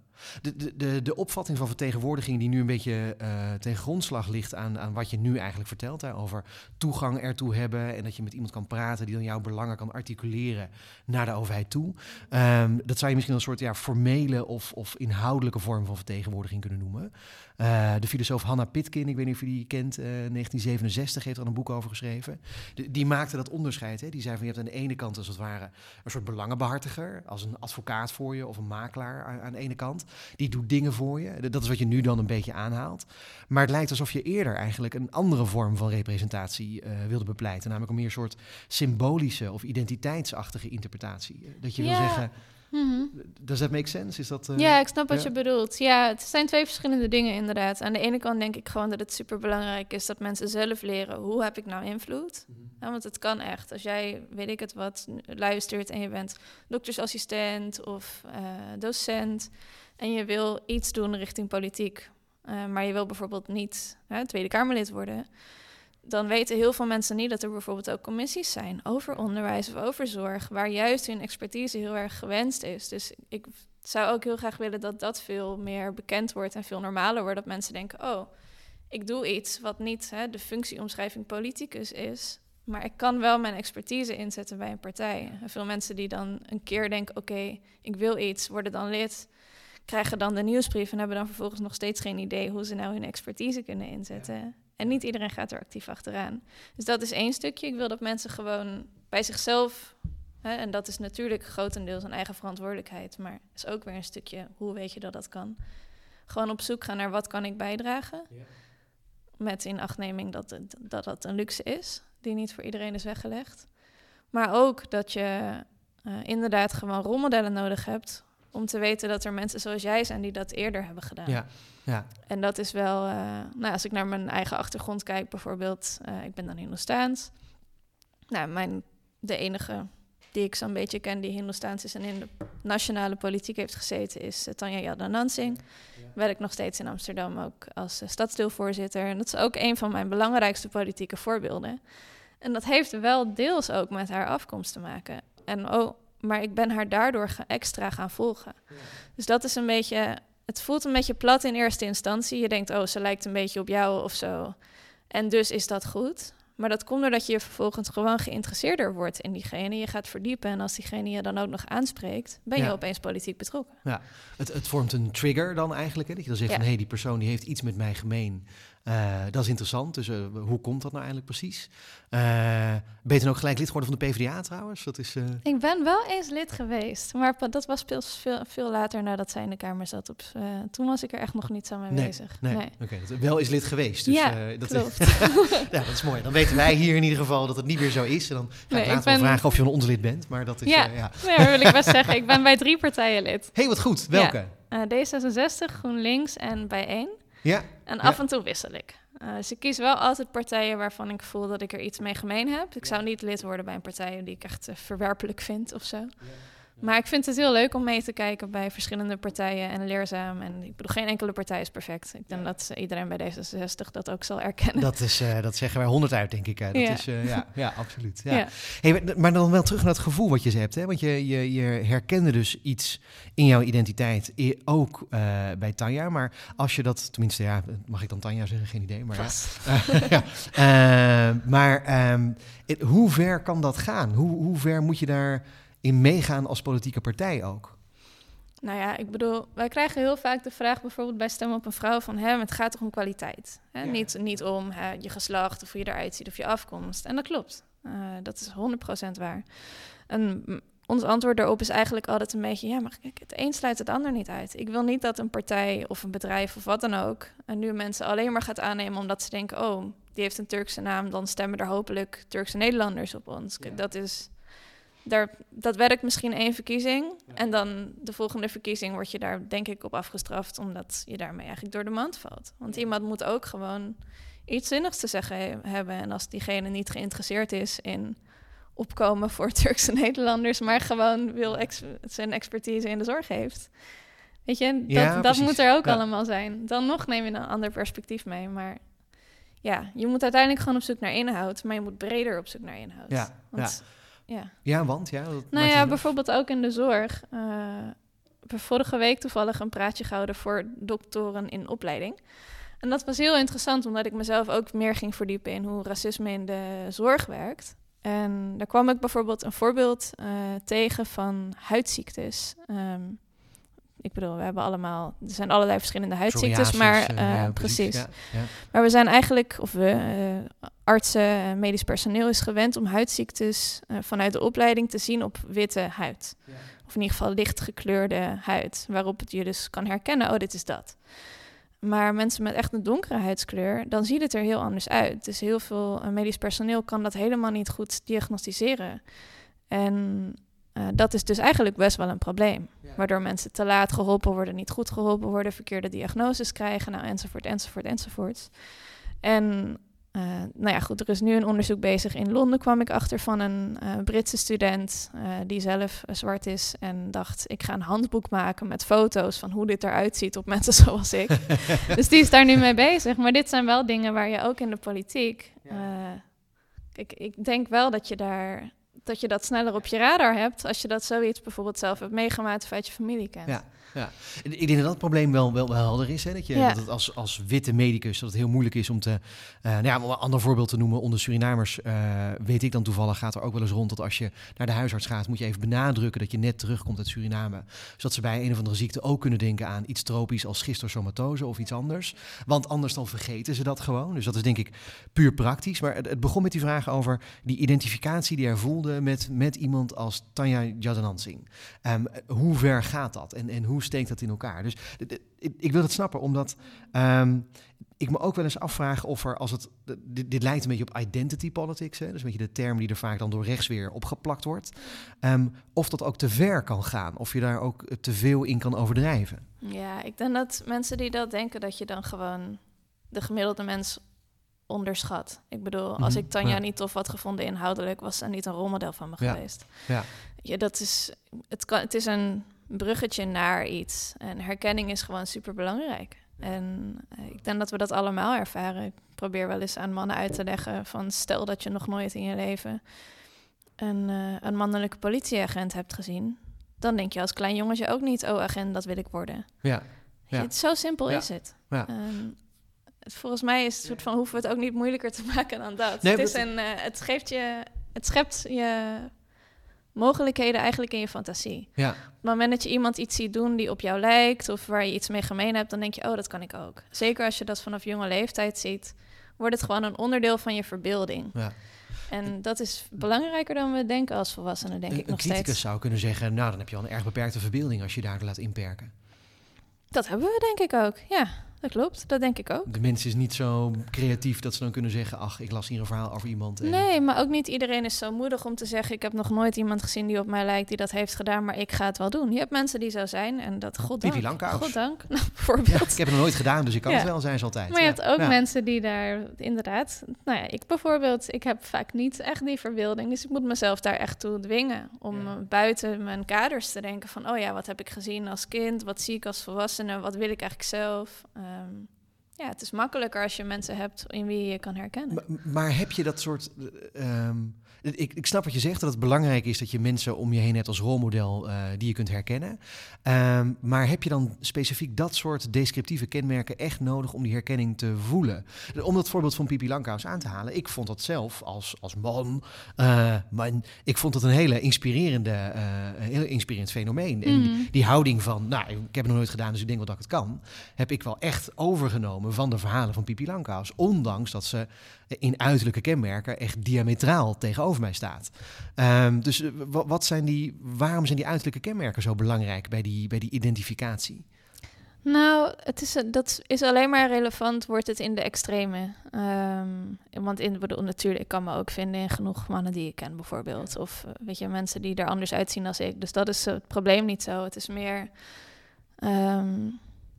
Speaker 1: De, de, de, de opvatting van vertegenwoordiging die nu een beetje uh, ten grondslag ligt aan, aan wat je nu eigenlijk vertelt. Hè, over toegang ertoe hebben en dat je met iemand kan praten die dan jouw belangen kan articuleren naar de overheid toe. Um, dat zou je misschien een soort ja, formele of, of inhoudelijke vorm van vertegenwoordiging kunnen noemen. Uh, de filosoof Hanna Pitkin, ik weet niet of je die kent, uh, 1967 heeft er een boek over geschreven. De, die maakte dat onderscheid. Hè. Die zei van je hebt aan de ene kant als het ware een soort belangenbehartiger, als een advocaat voor je of een makelaar aan, aan de ene kant. Die doet dingen voor je. Dat is wat je nu dan een beetje aanhaalt. Maar het lijkt alsof je eerder eigenlijk een andere vorm van representatie uh, wilde bepleiten. Namelijk een meer soort symbolische of identiteitsachtige interpretatie. Dat je
Speaker 2: ja.
Speaker 1: wil zeggen.
Speaker 2: Mm -hmm.
Speaker 1: Does that make sense? Is dat, uh,
Speaker 2: ja, ik snap wat
Speaker 1: ja?
Speaker 2: je bedoelt. Ja, het zijn twee verschillende dingen inderdaad. Aan de ene kant denk ik gewoon dat het super belangrijk is dat mensen zelf leren hoe heb ik nou invloed. Mm -hmm. ja, want het kan echt. Als jij, weet ik het wat, luistert en je bent doktersassistent of uh, docent en je wil iets doen richting politiek, uh, maar je wil bijvoorbeeld niet Tweede Kamerlid worden, dan weten heel veel mensen niet dat er bijvoorbeeld ook commissies zijn over onderwijs of over zorg, waar juist hun expertise heel erg gewenst is. Dus ik zou ook heel graag willen dat dat veel meer bekend wordt en veel normaler wordt. Dat mensen denken, oh, ik doe iets wat niet hè, de functieomschrijving politicus is, maar ik kan wel mijn expertise inzetten bij een partij. En veel mensen die dan een keer denken, oké, okay, ik wil iets, worden dan lid, krijgen dan de nieuwsbrief en hebben dan vervolgens nog steeds geen idee hoe ze nou hun expertise kunnen inzetten. Ja. En niet iedereen gaat er actief achteraan. Dus dat is één stukje. Ik wil dat mensen gewoon bij zichzelf, hè, en dat is natuurlijk grotendeels een eigen verantwoordelijkheid, maar is ook weer een stukje hoe weet je dat dat kan. Gewoon op zoek gaan naar wat kan ik bijdragen. Ja. Met inachtneming dat, dat dat een luxe is, die niet voor iedereen is weggelegd. Maar ook dat je uh, inderdaad gewoon rolmodellen nodig hebt om te weten dat er mensen zoals jij zijn die dat eerder hebben gedaan.
Speaker 1: Ja, ja.
Speaker 2: En dat is wel, uh, nou, als ik naar mijn eigen achtergrond kijk, bijvoorbeeld, uh, ik ben dan Hindoestaans. Nou, mijn, de enige die ik zo'n beetje ken die Hindoestaans is en in de nationale politiek heeft gezeten, is uh, Tanja Yadanansing. Ja. Werk nog steeds in Amsterdam ook als stadsdeelvoorzitter. En dat is ook een van mijn belangrijkste politieke voorbeelden. En dat heeft wel deels ook met haar afkomst te maken. En oh, maar ik ben haar daardoor ga extra gaan volgen. Ja. Dus dat is een beetje. Het voelt een beetje plat in eerste instantie. Je denkt, oh, ze lijkt een beetje op jou of zo. En dus is dat goed. Maar dat komt doordat je vervolgens gewoon geïnteresseerder wordt in diegene. Je gaat verdiepen en als diegene je dan ook nog aanspreekt, ben je
Speaker 1: Ja.
Speaker 2: opeens politiek betrokken.
Speaker 1: Ja, het, het vormt een trigger dan eigenlijk. Hè? Dat je dan zegt
Speaker 2: Ja.
Speaker 1: van, hé, hey, die persoon die heeft iets met mij gemeen. Eh, dat is interessant. Dus eh, hoe komt dat nou eigenlijk precies? Eh ben je dan ook gelijk lid geworden van de PvdA trouwens? Dat is...
Speaker 2: Ik ben wel eens lid geweest, maar dat was veel, veel, later nadat zij in de Kamer zat. Op, toen was ik er echt nog niet zo mee
Speaker 1: Nee,
Speaker 2: bezig.
Speaker 1: Nee, dat- wel is lid geweest. Dus,
Speaker 2: Ja,
Speaker 1: dat
Speaker 2: klopt.
Speaker 1: ja, dat is mooi. Dan weten wij hier in ieder geval dat het niet meer zo is. En dan ga
Speaker 2: Nee,
Speaker 1: ik
Speaker 2: ik
Speaker 1: later wel vragen of je van ons lid bent. Maar dat is...
Speaker 2: Ja.
Speaker 1: ja.
Speaker 2: Nee, dat wil ik best zeggen. Ik ben bij drie partijen lid.
Speaker 1: hey, wat goed. Welke?
Speaker 2: Eh, D66, GroenLinks en Bijeen.
Speaker 1: Ja?
Speaker 2: En
Speaker 1: Ja.
Speaker 2: af en toe wissel ik. Eh, dus ik kies wel altijd partijen waarvan ik voel dat ik er iets mee gemeen heb. Ik zou niet lid worden bij een partij die ik echt eh, verwerpelijk vind of zo. Maar ik vind het heel leuk om mee te kijken bij verschillende partijen en leerzaam. En ik bedoel, geen enkele partij is perfect. Ik denk dat iedereen bij D66 dat ook zal erkennen.
Speaker 1: Dat, is, uh, dat zeggen wij honderd uit, denk ik. Dat
Speaker 2: Ja.
Speaker 1: is, uh, ja, ja, absoluut. Ja.
Speaker 2: Ja.
Speaker 1: Hey, maar- dan wel terug naar het gevoel wat je hebt. Hè? Want je, je, je herkende dus iets in jouw identiteit, ook eh, bij Tanja. Maar als je dat, tenminste, ja, mag ik dan Tanja zeggen? Geen idee. Maar ja. Eh, maar ehm, het- hoe ver kan dat gaan? Hoe, hoe ver moet je daarin meegaan als politieke partij ook?
Speaker 2: Nou ja, ik bedoel, wij krijgen heel vaak de vraag bijvoorbeeld bij Stem op een Vrouw van... Hè, het gaat toch om kwaliteit? Hè?
Speaker 1: Ja.
Speaker 2: Niet, niet om hè, je geslacht of hoe je eruit ziet of je afkomst. En dat klopt. Eh, dat is 100% waar. En ons antwoord daarop is eigenlijk altijd een beetje... ja, maar kijk, het een sluit het ander niet uit. Ik wil niet dat een partij of een bedrijf of wat dan ook... en nu mensen alleen maar gaat aannemen omdat ze denken... oh, die heeft een Turkse naam, dan stemmen er hopelijk Turkse Nederlanders op ons.
Speaker 1: Ja.
Speaker 2: Dat is... Daar, dat werkt misschien één verkiezing. En dan de volgende verkiezing word je daar denk ik op afgestraft, omdat je daarmee eigenlijk door de mand valt. Want iemand moet ook gewoon iets zinnigs te zeggen he- hebben. En als diegene niet geïnteresseerd is in opkomen voor Turkse Nederlanders, maar gewoon wil ex- zijn expertise in de zorg heeft. Weet je, dat,
Speaker 1: Ja,
Speaker 2: dat moet er ook allemaal zijn. Dan nog neem je een ander perspectief mee. Maar ja, je moet uiteindelijk gewoon op zoek naar inhoud, maar je moet breder op zoek naar inhoud.
Speaker 1: Ja,
Speaker 2: Want, ja.
Speaker 1: Ja, want ja. dat
Speaker 2: Nou ja, bijvoorbeeld ook in de zorg. Eh, we vorige week toevallig een praatje gehouden voor doktoren in opleiding. En dat was heel interessant, omdat ik mezelf ook meer ging verdiepen in hoe racisme in de zorg werkt. En daar kwam ik bijvoorbeeld een voorbeeld eh, tegen van huidziektes. Ehm, ik bedoel, we hebben allemaal, er zijn allerlei verschillende huidziektes, maar
Speaker 1: eh,
Speaker 2: eh,
Speaker 1: ja,
Speaker 2: precies.
Speaker 1: Ja, ja.
Speaker 2: Maar we zijn eigenlijk, of we, eh, artsen en medisch personeel is gewend om huidziektes vanuit de opleiding te zien op witte huid. Of in ieder geval licht gekleurde huid, waarop het je dus kan herkennen, oh, dit is dat. Maar mensen met echt een donkere huidskleur, dan ziet het er heel anders uit. Dus heel veel medisch personeel kan dat helemaal niet goed diagnosticeren. En eh, dat is dus eigenlijk best wel een probleem. Waardoor mensen te laat geholpen worden, niet goed geholpen worden, verkeerde diagnoses krijgen, nou, enzovoort, enzovoort, enzovoort. En eh, nou ja, goed, er is nu een onderzoek bezig. In Londen kwam ik achter van een eh, Britse student die zelf zwart is en dacht, ik ga een handboek maken met foto's van hoe dit eruit ziet op mensen zoals ik. dus die is daar nu mee bezig. Maar dit zijn wel dingen waar je ook in de politiek.
Speaker 1: Ja.
Speaker 2: ik denk wel dat je daar dat je dat sneller op je radar hebt als je dat zoiets bijvoorbeeld zelf hebt meegemaakt of uit je familie kent.
Speaker 1: Ja. Ja, ik denk dat dat probleem wel, wel, wel helder is. Hè? Dat, je,
Speaker 2: Ja.
Speaker 1: dat het als, als witte medicus dat het heel moeilijk is om te... eh, nou ja, om een ander voorbeeld te noemen. Onder Surinamers eh, weet ik dan toevallig, gaat er ook wel eens rond... dat als je naar de huisarts gaat, moet je even benadrukken... dat je net terugkomt uit Suriname. Zodat ze bij een of andere ziekte ook kunnen denken aan iets tropisch... als schistosomatose of iets anders. Want anders dan vergeten ze dat gewoon. Dus dat is denk ik puur praktisch. Maar het, het begon met die vraag over die identificatie die hij voelde... met, met iemand als Tanja Jadanansing. Ehm, hoe ver gaat dat en, en hoe steekt dat in elkaar? Dus ik, ik wil het snappen, omdat ehm, ik me ook wel eens afvraag of er, als het, dit, dit lijkt een beetje op identity politics, hè, dus een beetje de term die er vaak dan door rechts weer opgeplakt wordt, ehm, of dat ook te ver kan gaan, of je daar ook te veel in kan overdrijven.
Speaker 2: Ja, ik denk dat mensen die dat denken, dat je dan gewoon de gemiddelde mens onderschat. Ik bedoel, als
Speaker 1: Mhm,
Speaker 2: ik Tanja
Speaker 1: ja.
Speaker 2: niet tof had gevonden inhoudelijk, was ze niet een rolmodel van me
Speaker 1: Ja,
Speaker 2: geweest.
Speaker 1: ja.
Speaker 2: Ja, dat is, het, kan, het is een bruggetje naar iets. En herkenning is gewoon super belangrijk. En eh, ik denk dat we dat allemaal ervaren. Ik probeer wel eens aan mannen uit te leggen van stel dat je nog nooit in je leven een, eh, een mannelijke politieagent hebt gezien. Dan denk je als klein jongetje ook niet, oh agent, dat wil ik worden.
Speaker 1: Ja, Ja.
Speaker 2: Het, zo simpel
Speaker 1: Ja.
Speaker 2: is het.
Speaker 1: Ja.
Speaker 2: Ehm, het. Volgens mij is het soort van hoeven we het ook niet moeilijker te maken dan dat.
Speaker 1: Nee,
Speaker 2: het, is een, eh, het geeft je, het schept je mogelijkheden eigenlijk in je fantasie.
Speaker 1: ja,
Speaker 2: Op het moment dat je iemand iets ziet doen die op jou lijkt of waar je iets mee gemeen hebt, dan denk je, oh, dat kan ik ook. Zeker als je dat vanaf jonge leeftijd ziet, wordt het gewoon een onderdeel van je verbeelding.
Speaker 1: ja.
Speaker 2: En dat is belangrijker dan we denken als volwassenen, denk
Speaker 1: Een,
Speaker 2: ik
Speaker 1: een
Speaker 2: nog
Speaker 1: criticus
Speaker 2: steeds.
Speaker 1: zou kunnen zeggen, nou dan heb je al een erg beperkte verbeelding als je daardoor laat inperken.
Speaker 2: Dat hebben we denk ik ook, ja. Dat klopt. Dat denk ik ook.
Speaker 1: De mens is niet zo creatief dat ze dan kunnen zeggen... ach, ik las hier een verhaal over iemand. En...
Speaker 2: Nee, maar ook niet iedereen is zo moedig om te zeggen... ik heb nog nooit iemand gezien die op mij lijkt die dat heeft gedaan... maar ik ga het wel doen. Je hebt mensen die zo zijn en dat, goddank.
Speaker 1: Pipi Langkous.
Speaker 2: Goddank, nou, bijvoorbeeld.
Speaker 1: ik heb het nog nooit gedaan, dus ik kan
Speaker 2: Ja.
Speaker 1: het wel zijn, ze altijd.
Speaker 2: Maar je
Speaker 1: Ja.
Speaker 2: hebt ook mensen die daar inderdaad... Nou ja, ik bijvoorbeeld, ik heb vaak niet echt die verbeelding. Dus ik moet mezelf daar echt toe dwingen. Om eh, buiten mijn kaders te denken van... oh ja, wat heb ik gezien als kind? Wat zie ik als volwassene? Wat wil ik eigenlijk zelf? Ehm, ja, het is makkelijker als je mensen hebt in wie je je kan herkennen.
Speaker 1: Maar, heb je dat soort. eh, ehm, ik, ik snap wat je zegt, dat het belangrijk is dat je mensen om je heen hebt als rolmodel eh, die je kunt herkennen. Ehm, maar heb je dan specifiek dat soort descriptieve kenmerken echt nodig om die herkenning te voelen? Om dat voorbeeld van Pipi Langkous aan te halen. Ik vond dat zelf als, als man, eh, maar ik vond het een hele inspirerende, eh, heel inspirerend fenomeen. En die,
Speaker 2: Mhm.
Speaker 1: die houding van, nou, ik heb het nog nooit gedaan, dus ik denk wel dat ik het kan, heb ik wel echt overgenomen van de verhalen van Pipi Langkous. Ondanks dat ze in uiterlijke kenmerken echt diametraal tegenover mij staat. Ehm, dus eh, wa- wat zijn die, waarom zijn die uiterlijke kenmerken zo belangrijk bij die, bij die identificatie?
Speaker 2: Nou, het is, dat is alleen maar relevant, wordt het in de extreme. Ehm, want in, bedoel, natuurlijk, ik kan me ook vinden in genoeg mannen die ik ken, bijvoorbeeld. Of eh, weet je, mensen die er anders uitzien dan ik. Dus dat is het probleem niet zo. Het is meer. ehm,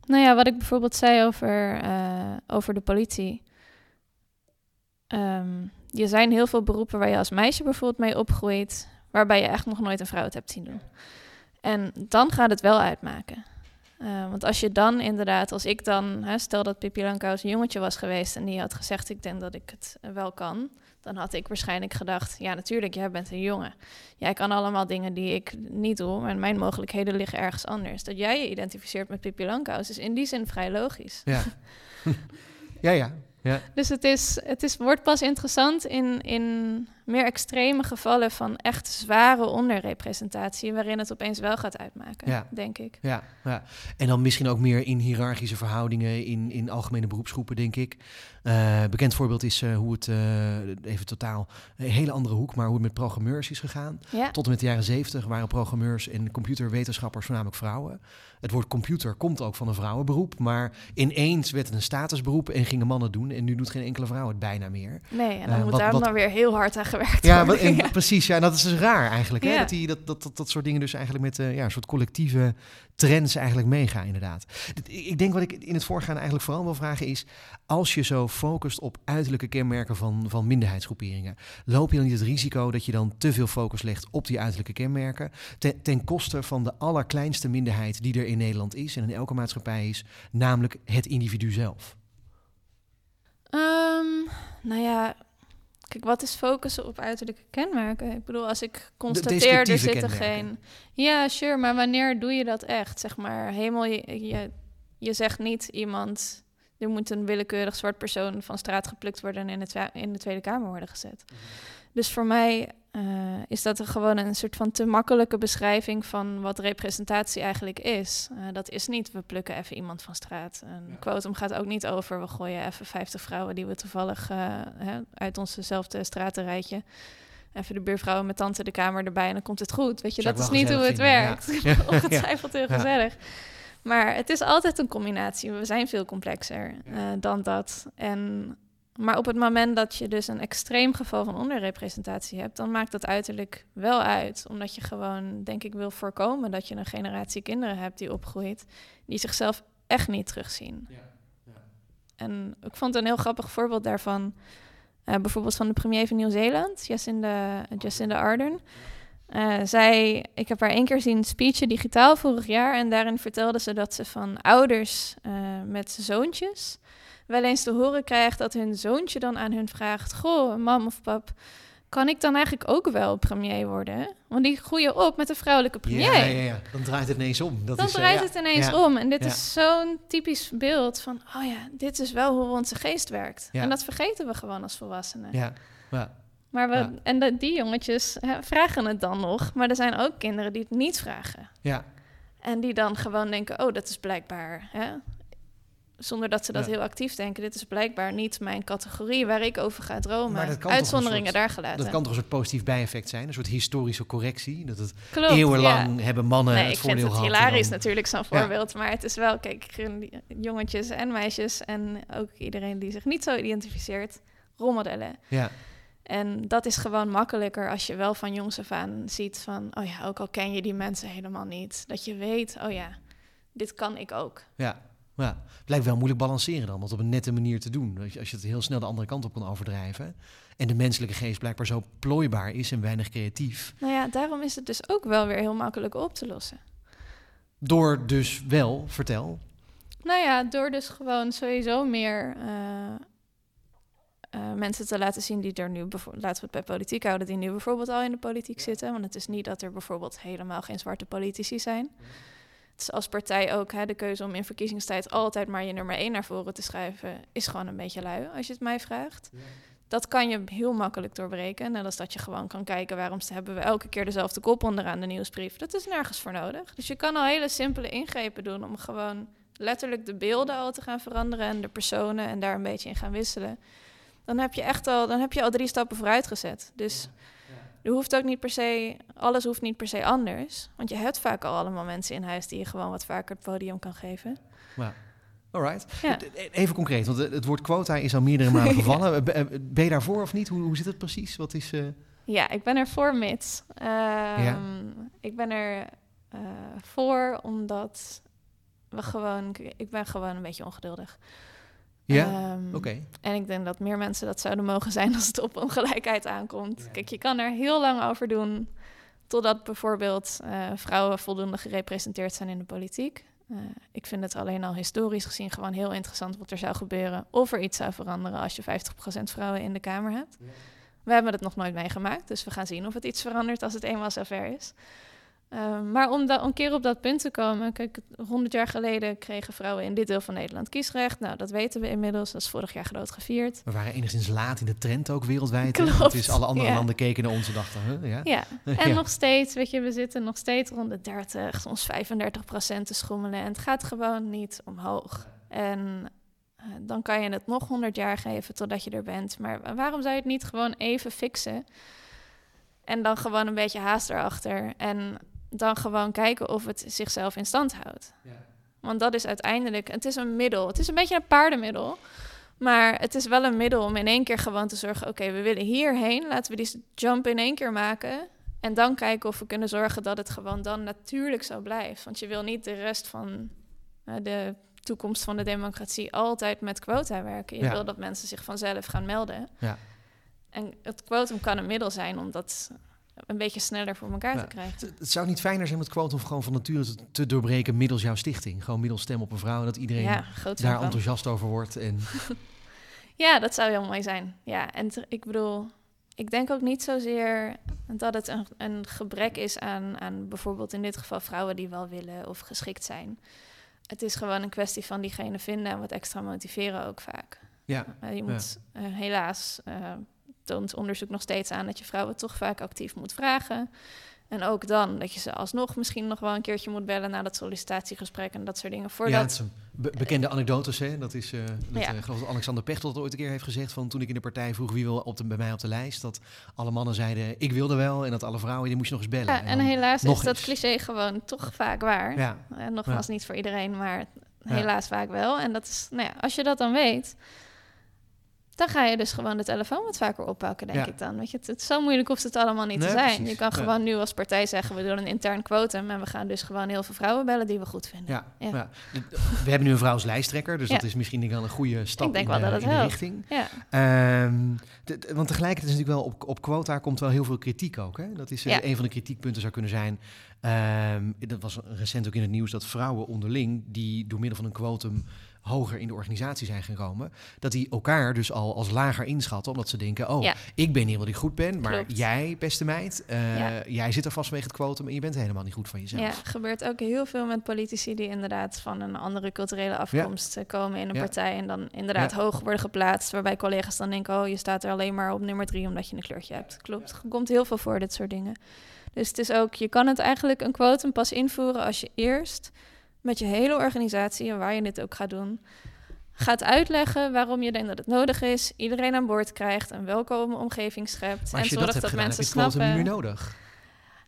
Speaker 2: nou ja, wat ik bijvoorbeeld zei over, eh, over de politie. Ehm, er zijn heel veel beroepen waar je als meisje bijvoorbeeld mee opgroeit, waarbij je echt nog nooit een vrouw het hebt zien doen. En dan gaat het wel uitmaken. Uh, want als je dan inderdaad, als ik dan, hè, stel dat Pippi Langkous een jongetje was geweest en die had gezegd, ik denk dat ik het uh, wel kan, dan had ik waarschijnlijk gedacht, ja natuurlijk, jij bent een jongen. Jij kan allemaal dingen die ik niet doe, maar mijn mogelijkheden liggen ergens anders. Dat jij je identificeert met Pippi Langkous is in die zin vrij logisch.
Speaker 1: Ja, ja, ja. Ja.
Speaker 2: Dus het, is, het is, wordt pas interessant in, in meer extreme gevallen van echt zware onderrepresentatie, waarin het opeens wel gaat uitmaken,
Speaker 1: Ja.
Speaker 2: denk ik.
Speaker 1: Ja, ja, en dan misschien ook meer in hiërarchische verhoudingen, in, in algemene beroepsgroepen, denk ik. Uh, bekend voorbeeld is uh, hoe het, uh, even totaal, een hele andere hoek, maar hoe het met programmeurs is gegaan.
Speaker 2: Ja.
Speaker 1: Tot en met de jaren zeventig waren programmeurs en computerwetenschappers voornamelijk vrouwen. Het woord computer komt ook van een vrouwenberoep, maar ineens werd het een statusberoep en gingen mannen doen. En nu doet geen enkele vrouw het bijna meer.
Speaker 2: Nee, en dan moet daar dan weer heel hard aan
Speaker 1: ja,
Speaker 2: worden.
Speaker 1: En,
Speaker 2: ja,
Speaker 1: precies. Ja, dat is dus raar eigenlijk. Hè? Dat, die, dat, dat, dat, dat soort dingen dus eigenlijk met uh, ja, een soort collectieve trends eigenlijk meegaan, inderdaad. Ik denk wat ik in het voorgaan eigenlijk vooral wil vragen is... als je zo focust op uiterlijke kenmerken van, van minderheidsgroeperingen... loop je dan niet het risico dat je dan te veel focus legt op die uiterlijke kenmerken... ten, ten koste van de allerkleinste minderheid die er in Nederland is... en in elke maatschappij is, namelijk het individu zelf?
Speaker 2: Um, nou ja, Kijk, wat is focussen op uiterlijke kenmerken? Ik bedoel, als ik constateer, er zitten geen... Ja, sure, maar wanneer doe je dat echt? Zeg maar, hemel, je, je, je zegt niet iemand... er moet een willekeurig zwart persoon van straat geplukt worden... en in de, in de Tweede Kamer worden gezet. Mm -hmm. Dus voor mij uh, is dat er gewoon een soort van te makkelijke beschrijving... van wat representatie eigenlijk is. Uh, dat is niet, we plukken even iemand van straat. Een ja. quotum gaat ook niet over... we gooien even 50 vrouwen die we toevallig uh, hè, uit onzezelfde stratenrijtje... even de buurvrouwen met tante de kamer erbij en dan komt het goed. Weet je, dat is niet hoe het
Speaker 1: vinden,
Speaker 2: werkt. Ja. Ongetwijfeld heel gezellig. Maar het is altijd een combinatie. We zijn veel complexer ja. dan dat. En maar op het moment dat je dus een extreem geval van onderrepresentatie hebt, dan maakt dat uiterlijk wel uit. Omdat je gewoon, denk ik, wil voorkomen dat je een generatie kinderen hebt die opgroeit, die zichzelf echt niet terugzien. Ja. Ja. En ik vond een heel grappig voorbeeld daarvan, uh, bijvoorbeeld van de premier van Nieuw-Zeeland, Jacinda, Jacinda Ardern. Uh, zij, ik heb haar één keer zien speechen digitaal vorig jaar en daarin vertelde ze dat ze van ouders uh, met zoontjes wel eens te horen krijgt dat hun zoontje dan aan hun vraagt: Goh, mam of pap, kan ik dan eigenlijk ook wel premier worden? Want die groeien op met een vrouwelijke premier.
Speaker 1: Ja, ja, ja. dan draait het ineens om. Dat
Speaker 2: dan
Speaker 1: is,
Speaker 2: draait
Speaker 1: uh,
Speaker 2: het ineens
Speaker 1: ja.
Speaker 2: om. En dit
Speaker 1: ja.
Speaker 2: is zo'n typisch beeld van: oh ja, dit is wel hoe onze geest werkt. En dat vergeten we gewoon als volwassenen.
Speaker 1: Ja. ja.
Speaker 2: Maar we, en de, die jongetjes hè, vragen het dan nog. Maar er zijn ook kinderen die het niet vragen.
Speaker 1: Ja.
Speaker 2: En die dan gewoon denken: oh, dat is blijkbaar. Hè? Zonder dat ze dat
Speaker 1: Ja.
Speaker 2: heel actief denken. Dit is blijkbaar niet mijn categorie waar ik over ga dromen. Uitzonderingen
Speaker 1: soort-
Speaker 2: daar gelaten.
Speaker 1: Dat kan toch een soort positief bijeffect zijn? Een soort historische correctie? Dat het
Speaker 2: Klopt, ja.
Speaker 1: eeuwenlang hebben mannen
Speaker 2: Nee,
Speaker 1: het
Speaker 2: ik vind
Speaker 1: voordeel
Speaker 2: het
Speaker 1: gehad.
Speaker 2: hilarisch
Speaker 1: dan-
Speaker 2: natuurlijk, zo'n
Speaker 1: Ja.
Speaker 2: voorbeeld. Maar het is wel, kijk, jongetjes en meisjes... en ook iedereen die zich niet zo identificeert, rolmodellen.
Speaker 1: Ja,
Speaker 2: En dat is gewoon makkelijker als je wel van jongs af aan ziet van... oh ja, ook al ken je die mensen helemaal niet... dat je weet, oh ja, dit kan ik ook.
Speaker 1: ja. Ja, het lijkt wel moeilijk balanceren dan, het op een nette manier te doen. Als je, als je het heel snel de andere kant op kan overdrijven. En de menselijke geest blijkbaar zo plooibaar is en weinig creatief.
Speaker 2: Nou ja, daarom is het dus ook wel weer heel makkelijk op te lossen.
Speaker 1: Door dus wel, vertel.
Speaker 2: Nou ja, door dus gewoon sowieso meer eh, eh, mensen te laten zien die er nu, bijvo- laten we het bij politiek houden, die nu bijvoorbeeld al in de politiek zitten. Want het is niet dat er bijvoorbeeld helemaal geen zwarte politici zijn. Het is als partij ook hè, de keuze om in verkiezingstijd altijd maar je nummer één naar voren te schrijven, is gewoon een beetje lui, als je het mij vraagt. Dat kan je heel makkelijk doorbreken. Net als dat je gewoon kan kijken waarom hebben we elke keer dezelfde kop onderaan de nieuwsbrief. Dat is nergens voor nodig. Dus je kan al hele simpele ingrepen doen om gewoon letterlijk de beelden al te gaan veranderen en de personen en daar een beetje in gaan wisselen. Dan heb je echt al, dan heb je al drie stappen vooruit gezet. Dus er hoeft ook niet per se, alles hoeft niet per se anders. Want je hebt vaak al allemaal mensen in huis die je gewoon wat vaker het podium kan geven.
Speaker 1: Ja. Alright.
Speaker 2: Ja.
Speaker 1: Even concreet, want het woord quota is al meerdere malen gevallen. Ben ben je daarvoor of niet? Hoe, hoe zit het precies? Wat is... eh,
Speaker 2: Ja, ik ben er voor mits. Ehm, Ik ben er eh, voor omdat we gewoon... Ik ben gewoon een beetje ongeduldig.
Speaker 1: Ja?
Speaker 2: Ehm,
Speaker 1: Oké.
Speaker 2: En ik denk dat meer mensen dat zouden mogen zijn als het op ongelijkheid aankomt.
Speaker 1: Ja.
Speaker 2: Kijk, je kan er heel lang over doen totdat bijvoorbeeld eh, vrouwen voldoende gerepresenteerd zijn in de politiek. Eh, ik vind het alleen al historisch gezien gewoon heel interessant wat er zou gebeuren of er iets zou veranderen als je 50% vrouwen in de Kamer hebt. We hebben het nog nooit meegemaakt, dus we gaan zien of het iets verandert als het eenmaal zover is. Eh, maar om da- een keer op dat punt te komen, kijk, 100 jaar geleden kregen vrouwen in dit deel van Nederland kiesrecht. Nou, dat weten we inmiddels, dat is vorig jaar groot gevierd.
Speaker 1: We waren enigszins laat in de trend ook wereldwijd.
Speaker 2: Klopt,
Speaker 1: Het is alle andere
Speaker 2: ja.
Speaker 1: landen keken naar ons en dachten, huh, ja.
Speaker 2: Ja, en
Speaker 1: Ja.
Speaker 2: nog steeds, weet je, we zitten nog steeds rond de 30, soms 35 procent te schommelen. En het gaat gewoon niet omhoog. En eh, dan kan je het nog 100 jaar geven totdat je er bent. Maar waarom zou je het niet gewoon even fixen? En dan gewoon een beetje haast erachter. En dan gewoon kijken of het zichzelf in stand houdt. Want dat is uiteindelijk, het is een middel. Het is een beetje een paardenmiddel. Maar het is wel een middel om in één keer gewoon te zorgen... oké, we willen hierheen, laten we die jump in één keer maken... en dan kijken of we kunnen zorgen dat het gewoon dan natuurlijk zo blijft. Want je wil niet de rest van eh, de toekomst van de democratie... altijd met quota werken. Je
Speaker 1: Ja.
Speaker 2: wil dat mensen zich vanzelf gaan melden.
Speaker 1: Ja.
Speaker 2: En het quotum kan een middel zijn om dat een beetje sneller voor elkaar te krijgen.
Speaker 1: Het, het zou niet fijner zijn om het quotum gewoon van nature te, te doorbreken middels jouw stichting. Gewoon middels stem op een vrouw, dat iedereen
Speaker 2: Ja,
Speaker 1: daar
Speaker 2: van.
Speaker 1: enthousiast over wordt. En,
Speaker 2: Ja, dat zou heel mooi zijn. Ja, en te- ik bedoel, ik denk ook niet zozeer dat het een, een gebrek is aan, aan bijvoorbeeld in dit geval vrouwen die wel willen of geschikt zijn. Het is gewoon een kwestie van diegene vinden en wat extra motiveren ook vaak.
Speaker 1: ja,
Speaker 2: Eh, je moet eh, helaas eh, toont onderzoek nog steeds aan dat je vrouwen toch vaak actief moet vragen. En ook dan dat je ze alsnog misschien nog wel een keertje moet bellen na dat sollicitatiegesprek en dat soort dingen.
Speaker 1: ja,
Speaker 2: Voordat
Speaker 1: het is een be- bekende anekdotes. Hè? Dat is, eh dat,
Speaker 2: Ja.
Speaker 1: eh, geloof dat Alexander Pechtel dat ooit een keer heeft gezegd. Van toen ik in de partij vroeg wie wil op de, bij mij op de lijst. Dat alle mannen zeiden ik wilde wel. En dat alle vrouwen, die moest je nog eens bellen.
Speaker 2: Ja, en helaas is dat
Speaker 1: eens.
Speaker 2: cliché gewoon toch vaak waar.
Speaker 1: ja,
Speaker 2: Eh, nogmaals, niet voor iedereen, maar helaas vaak wel. En dat is, nou ja, als je dat dan weet, dan ga je dus gewoon de telefoon wat vaker oppakken, denk
Speaker 1: Ja.
Speaker 2: ik dan. Weet je, het, het- zo moeilijk hoeft het allemaal niet
Speaker 1: Nee,
Speaker 2: te zijn.
Speaker 1: precies.
Speaker 2: Je kan
Speaker 1: Ja.
Speaker 2: gewoon nu als partij zeggen, we doen een intern quotum en we gaan dus gewoon heel veel vrouwen bellen die we goed vinden.
Speaker 1: ja,
Speaker 2: Ja.
Speaker 1: We hebben nu een vrouw als lijsttrekker. Dus dat is misschien denk ik wel een goede stap
Speaker 2: Ik denk
Speaker 1: in,
Speaker 2: wel
Speaker 1: de,
Speaker 2: dat het
Speaker 1: in de richting.
Speaker 2: Ja,
Speaker 1: Ehm, want tegelijkertijd is natuurlijk wel op, op quota komt wel heel veel kritiek ook. Hè? Dat is eh, een van de kritiekpunten zou kunnen zijn. ehm, dat was recent ook in het nieuws dat vrouwen onderling, die door middel van een quotum hoger in de organisatie zijn gekomen, dat die elkaar dus al als lager inschatten, omdat ze denken, oh,
Speaker 2: Ja.
Speaker 1: ik ben hier wat ik goed ben, maar
Speaker 2: Klopt.
Speaker 1: jij, beste meid, eh,
Speaker 2: Ja.
Speaker 1: jij zit er vast vanwege het quotum en je bent helemaal niet goed van jezelf.
Speaker 2: ja, gebeurt ook heel veel met politici die inderdaad van een andere culturele afkomst eh, komen in een partij en dan inderdaad hoog worden geplaatst, waarbij collega's dan denken, oh, je staat er alleen maar op nummer drie omdat je een kleurtje hebt. Klopt, komt heel veel voor, dit soort dingen. Dus het is ook, je kan het eigenlijk een quotum pas invoeren als je eerst met je hele organisatie, en waar je dit ook gaat doen, gaat uitleggen waarom je denkt dat het nodig is, iedereen aan boord krijgt, een welkome omgeving schept en
Speaker 1: dat
Speaker 2: zorgt
Speaker 1: hebt
Speaker 2: dat
Speaker 1: gedaan,
Speaker 2: mensen
Speaker 1: heb je
Speaker 2: snappen.
Speaker 1: nodig.